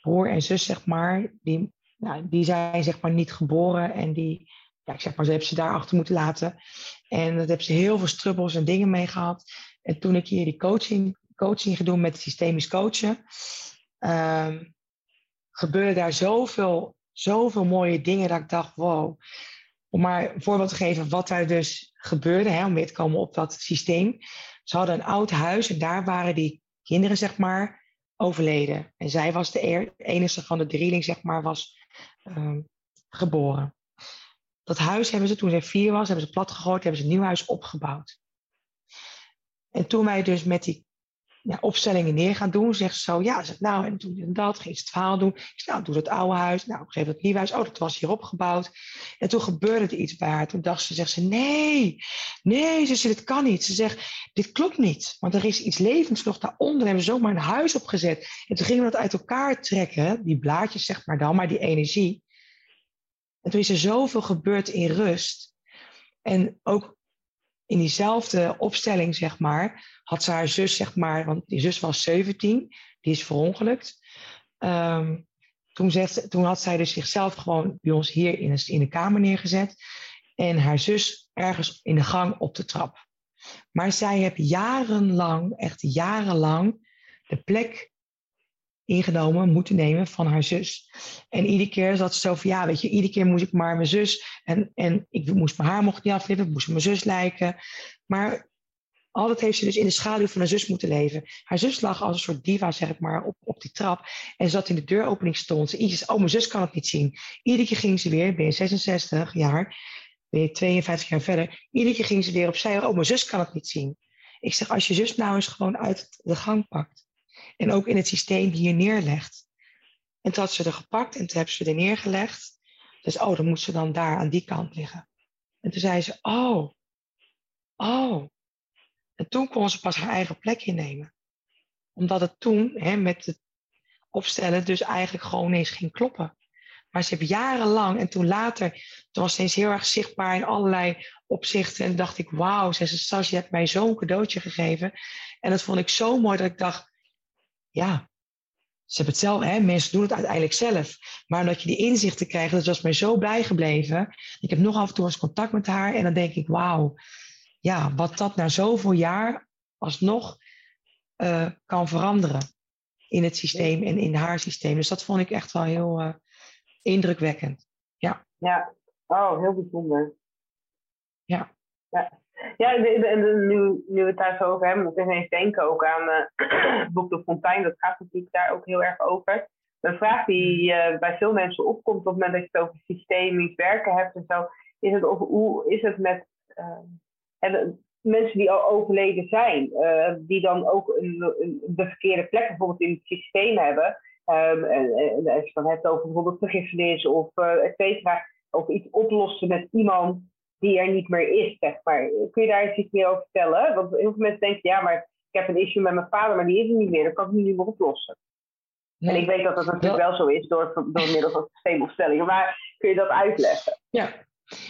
C: broer en zus, zeg maar, die, nou, die zijn zeg maar niet geboren. En die, ja, ik zeg maar, ze hebben ze daar achter moeten laten. En dat hebben ze heel veel strubbels en dingen mee gehad. En toen ik hier die coaching, coaching ging doen met systemisch coachen. Um, gebeurde daar zoveel, zoveel mooie dingen dat ik dacht, wow. Om maar een voorbeeld te geven wat daar dus gebeurde, hè, om weer te komen op dat systeem. Ze hadden een oud huis en daar waren die kinderen, zeg maar, overleden. En zij was de enige van de drieling, zeg maar, was ehm, geboren. Dat huis hebben ze, toen zij vier was, hebben ze plat gegooid, hebben ze een nieuw huis opgebouwd. En toen wij dus met die ja, opstellingen neer gaan doen, zegt ze zo, ja, zegt, nou, en toen en dat, ging ze het verhaal doen. Ik nou, doe het oude huis. Nou, op een gegeven moment het nieuwe huis. Oh, dat was hier opgebouwd. En toen gebeurde er iets bij haar. Toen dacht ze, zegt ze, nee, nee, ze dit kan niet. Ze zegt, dit klopt niet, want er is iets levens nog daaronder. En hebben we zomaar een huis opgezet. En toen gingen we dat uit elkaar trekken, die blaadjes, zeg maar dan, maar die energie. En toen is er zoveel gebeurd in rust. En ook in diezelfde opstelling, zeg maar, had ze haar zus, zeg maar, want die zus was 17, die is verongelukt. Um, toen, toen had zij dus zichzelf gewoon bij ons hier in de, in de kamer neergezet. En haar zus ergens in de gang op de trap. Maar zij heeft jarenlang, echt jarenlang, de plek ingenomen moeten nemen van haar zus. En iedere keer zat ze zo van, ja, weet je, iedere keer moest ik maar mijn zus, en, en ik moest mijn haar mocht niet aflippen, moest mijn zus lijken. Maar altijd heeft ze dus in de schaduw van haar zus moeten leven. Haar zus lag als een soort diva, zeg ik maar, op, op die trap. En zat in de deuropening stond. Ze iets, oh, mijn zus kan het niet zien. Iedere keer ging ze weer, ben je 66 jaar, ben je 52 jaar verder. Iedere keer ging ze weer opzij, oh, mijn zus kan het niet zien. Ik zeg, als je zus nou eens gewoon uit de gang pakt. En ook in het systeem hier neerlegt. En toen had ze er gepakt en toen hebben ze er neergelegd. Dus, oh, dan moet ze dan daar aan die kant liggen. En toen zei ze, oh, oh. En toen kon ze pas haar eigen plek innemen. Omdat het toen, hè, met het opstellen, dus eigenlijk gewoon eens ging kloppen. Maar ze heeft jarenlang, en toen later, toen was ze eens heel erg zichtbaar in allerlei opzichten. En dacht ik, wauw, zei ze, Sas, je hebt mij zo'n cadeautje gegeven. En dat vond ik zo mooi dat ik dacht, ja, ze hebben het zelf, hè, mensen doen het uiteindelijk zelf. Maar omdat je die inzichten krijgt, dat was mij zo bijgebleven. Ik heb nog af en toe eens contact met haar en dan denk ik, wauw, ja, wat dat na zoveel jaar alsnog uh, kan veranderen in het systeem en in haar systeem. Dus dat vond ik echt wel heel uh, indrukwekkend. Ja.
B: Ja, oh, heel bijzonder.
C: Ja.
B: ja. Ja, en nu, nu we het daar zo over hebben, moet ik ineens denken ook aan [clears throat] uh, Boek de Fontein. Dat gaat natuurlijk daar ook heel erg over. Een vraag die uh, bij veel mensen opkomt op het moment dat je het over systemisch werken hebt en zo, is het over hoe is het met uh, en, mensen die al overleden zijn, die dan ook een, een, de verkeerde plek bijvoorbeeld in het systeem hebben. Um, en, en, als je het dan hebt over bijvoorbeeld vergifenis of et cetera, of iets oplossen met iemand die er niet meer is, zeg maar. Kun je daar iets meer over vertellen? Want heel veel mensen denken, ja, maar ik heb een issue met mijn vader, maar die is er niet meer. Dat kan ik nu niet meer oplossen. En ik weet dat dat natuurlijk wel zo is door, door middel van systeemopstellingen. Maar kun je dat uitleggen?
C: Ja,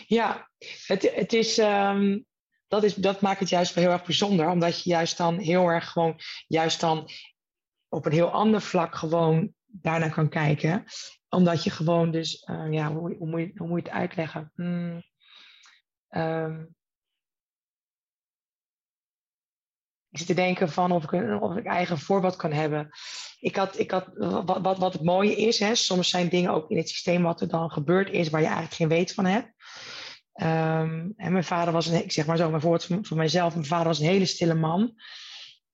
C: ja. Het, het is, ehm, dat, is, dat maakt het juist wel heel erg bijzonder. Omdat je juist dan heel erg gewoon, juist dan op een heel ander vlak gewoon daarnaar kan kijken. Omdat je gewoon dus, uh, ja, hoe, hoe, moet je, hoe moet je het uitleggen? Hmm. Um, ik zit te denken van of ik of ik eigen voorbeeld kan hebben. Ik had, ik had, wat, wat, wat het mooie is, hè, soms zijn dingen ook in het systeem wat er dan gebeurd is, waar je eigenlijk geen weet van hebt. Um, en mijn vader was een, ik zeg maar zo, mijn voorbeeld van mijzelf, mijn vader was een hele stille man.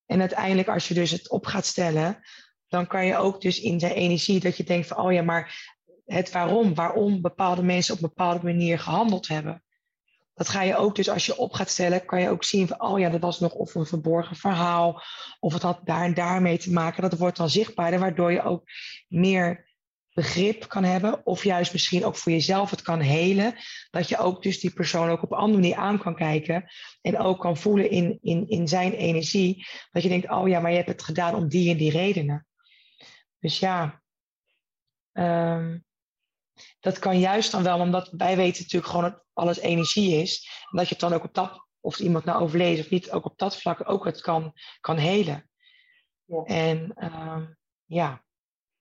C: En uiteindelijk, als je dus het op gaat stellen, dan kan je ook dus in zijn energie dat je denkt van, oh ja, maar het waarom, waarom bepaalde mensen op een bepaalde manier gehandeld hebben dat ga je ook dus als je op gaat stellen, kan je ook zien van, oh ja, dat was nog of een verborgen verhaal, of het had daar en daar mee te maken. Dat wordt dan zichtbaarder, waardoor je ook meer begrip kan hebben, of juist misschien ook voor jezelf het kan helen, dat je ook dus die persoon ook op een andere manier aan kan kijken en ook kan voelen in, in, in zijn energie, dat je denkt, oh ja, maar je hebt het gedaan om die en die redenen. Dus ja, um, dat kan juist dan wel, omdat wij weten natuurlijk gewoon dat alles energie is. En dat je het dan ook op dat, of iemand nou overleed of niet, ook op dat vlak ook het kan, kan helen. Ja. En uh, ja.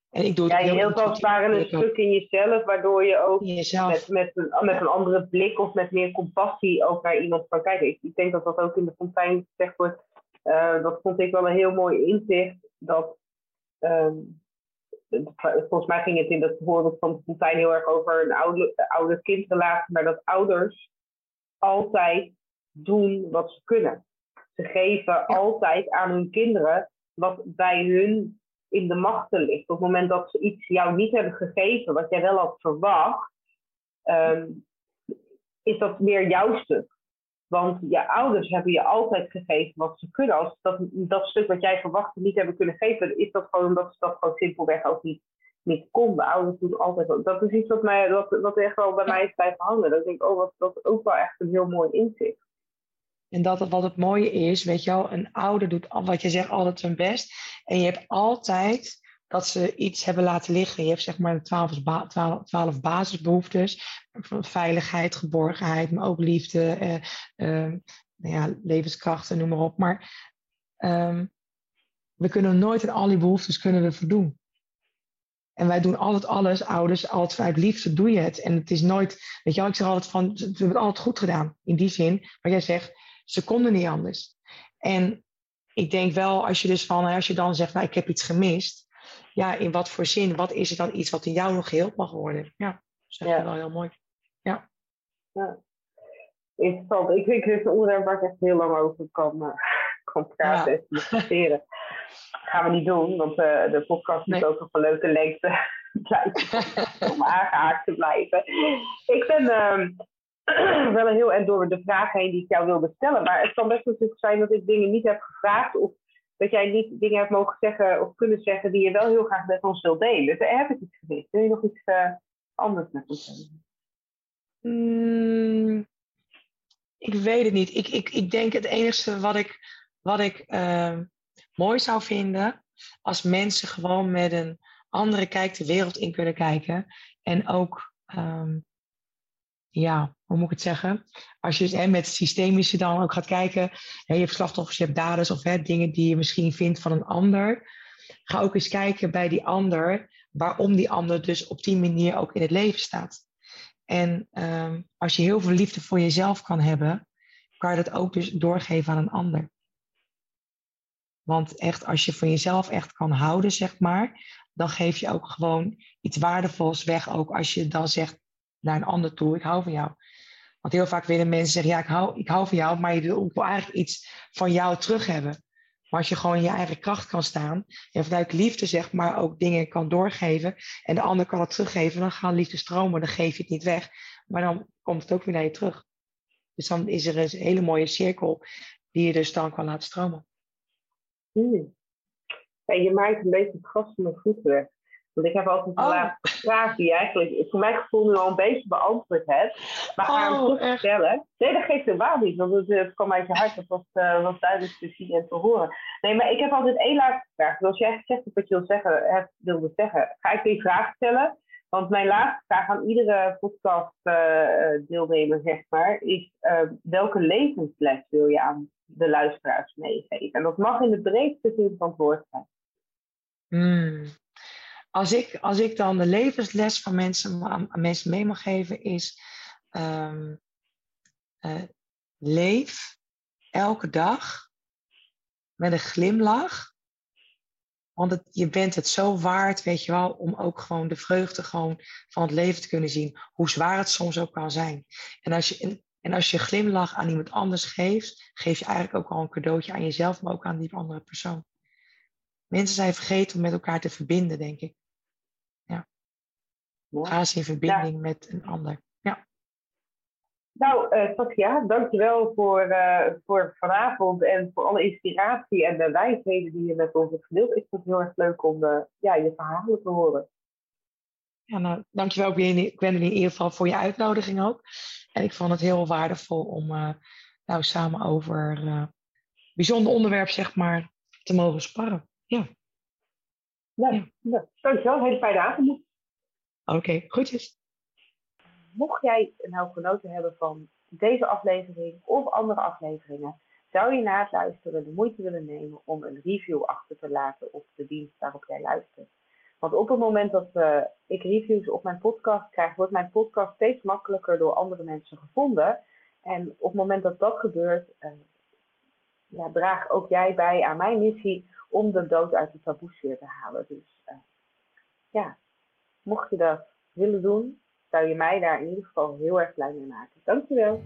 C: En ik doe
B: het ja, je heel als een stuk in jezelf, waardoor je ook met, met, een, met een andere blik of met meer compassie ook naar iemand kan kijken. Ik, ik denk dat dat ook in de fontein gezegd wordt. Uh, dat vond ik wel een heel mooi inzicht. Dat um, volgens mij ging het in dat voorbeeld van Fontijn heel erg over een oude, oude-kindrelatie, maar dat ouders altijd doen wat ze kunnen. Ze geven altijd aan hun kinderen wat bij hun in de machten ligt. Op het moment dat ze iets jou niet hebben gegeven, wat jij wel had verwacht, ehm, is dat weer jouw stuk. Want je ouders hebben je altijd gegeven wat ze kunnen. Als dat, dat stuk wat jij verwachtte niet hebben kunnen geven, is dat gewoon omdat ze dat gewoon simpelweg ook niet, niet konden. Ouders doen altijd Dat is iets wat, mij, wat, wat echt wel bij mij is blijven hangen. Dat ik denk, oh, wat, dat is ook wel echt een heel mooi inzicht.
C: En dat wat het mooie is, weet je wel, een ouder doet wat je zegt altijd zijn best. En je hebt altijd dat ze iets hebben laten liggen. Je hebt zeg maar twaalf, twaalf, basisbehoeftes. Veiligheid, geborgenheid, maar ook liefde, eh, eh, nou ja, levenskrachten, noem maar op. Maar ehm, we kunnen nooit in al die behoeftes kunnen we voldoen. En wij doen altijd alles, ouders, altijd uit liefde doe je het. En het is nooit, weet je wel, ik zeg altijd van, we hebben het altijd goed gedaan. In die zin, wat jij zegt, ze konden niet anders. En ik denk wel, als je dus van, als je dan zegt, nou, ik heb iets gemist. Ja, in wat voor zin? Wat is er dan iets wat in jou nog geheeld mag worden? Ja, dat is ja. wel heel mooi. Ja.
B: ja. Interessant. Ik vind het een onderwerp waar ik echt heel lang over kan, uh, kan praten en discussiëren. gaan we niet doen, want uh, de podcast moet ook op een leuke lengte [laughs] blijven [laughs] om aangehaakt te blijven. Ik ben uh, [clears throat] wel een heel en door de vraag heen die ik jou wilde stellen. Maar het kan best natuurlijk zijn dat ik dingen niet heb gevraagd. Of dat jij niet dingen hebt mogen zeggen of kunnen zeggen die je wel heel graag met ons wilt delen. Dus heb ik iets gemist. Wil je nog iets uh, anders met ons zeggen?
C: Mm, ik weet het niet. Ik, ik, ik denk het enige wat ik, wat ik uh, mooi zou vinden. Als mensen gewoon met een andere kijk de wereld in kunnen kijken. En ook um, ja, hoe moet ik het zeggen? Als je hè, met systemische dan ook gaat kijken, hè, je hebt slachtoffers, je hebt daders of hè, dingen die je misschien vindt van een ander. Ga ook eens kijken bij die ander, waarom die ander dus op die manier ook in het leven staat. En um, als je heel veel liefde voor jezelf kan hebben, kan je dat ook dus doorgeven aan een ander. Want echt, als je van jezelf echt kan houden, zeg maar, dan geef je ook gewoon iets waardevols weg. Ook als je dan zegt, naar een ander toe. Ik hou van jou. Want heel vaak willen mensen zeggen, ja, ik hou, ik hou van jou, maar je wil eigenlijk iets van jou terug hebben. Maar als je gewoon in je eigen kracht kan staan en vanuit liefde zeg maar ook dingen kan doorgeven en de ander kan het teruggeven, dan gaan liefde stromen, dan geef je het niet weg. Maar dan komt het ook weer naar je terug. Dus dan is er een hele mooie cirkel die je dus dan kan laten stromen.
B: Hmm. je maakt een beetje het gas van mijn voeten weg. Want ik heb altijd een oh. laatste vraag die eigenlijk voor mijn gevoel nu al een beetje beantwoord hebt. Maar ga hem oh, toch stellen. Nee, dat geeft helemaal niet, want het, het kwam uit je hart. Dat was, uh, was duidelijk te zien en te horen. Nee, maar ik heb altijd één laatste vraag. Zoals jij gezegd hebt wat je wil zeggen, hebt, wilde zeggen, ga ik die vraag stellen. Want mijn laatste vraag aan iedere podcast uh, deelnemer, zeg maar, is uh, welke levensles wil je aan de luisteraars meegeven? En dat mag in de breedste zin van het woord zijn.
C: Hmm als ik, als ik dan de levensles van mensen, aan, mensen mee mag geven, is ehm, eh, leef elke dag met een glimlach. Want je bent het zo waard, weet je wel, om ook gewoon de vreugde gewoon van het leven te kunnen zien. Hoe zwaar het soms ook kan zijn. En als je, en als je glimlach aan iemand anders geeft, geef je eigenlijk ook al een cadeautje aan jezelf, maar ook aan die andere persoon. Mensen zijn vergeten om met elkaar te verbinden, denk ik. Ga eens in verbinding met een ander. Ja.
B: Nou, uh, dankjewel voor, uh, voor vanavond en voor alle inspiratie en de wijsheden die je met ons hebt gedeeld. Ik vond het heel erg leuk om uh, ja, je verhalen te horen.
C: Ja, nou, dankjewel Gwendoline in ieder geval voor je uitnodiging ook. En ik vond het heel waardevol om nou, samen over een bijzonder onderwerp zeg maar, te mogen sparren. Ja.
B: Ja, ja. ja. dankjewel. Hele fijne avond.
C: Oké, okay, goedjes.
B: Mocht jij nou genoten hebben van deze aflevering of andere afleveringen, zou je na het luisteren de moeite willen nemen om een review achter te laten op de dienst waarop jij luistert. Want op het moment dat uh, ik reviews op mijn podcast krijg, wordt mijn podcast steeds makkelijker door andere mensen gevonden. En op het moment dat dat gebeurt, uh, ja, draag ook jij bij aan mijn missie om de dood uit de taboesfeer te halen. Dus uh, ja, Mocht je dat willen doen, zou je mij daar in ieder geval heel erg blij mee maken. Dankjewel.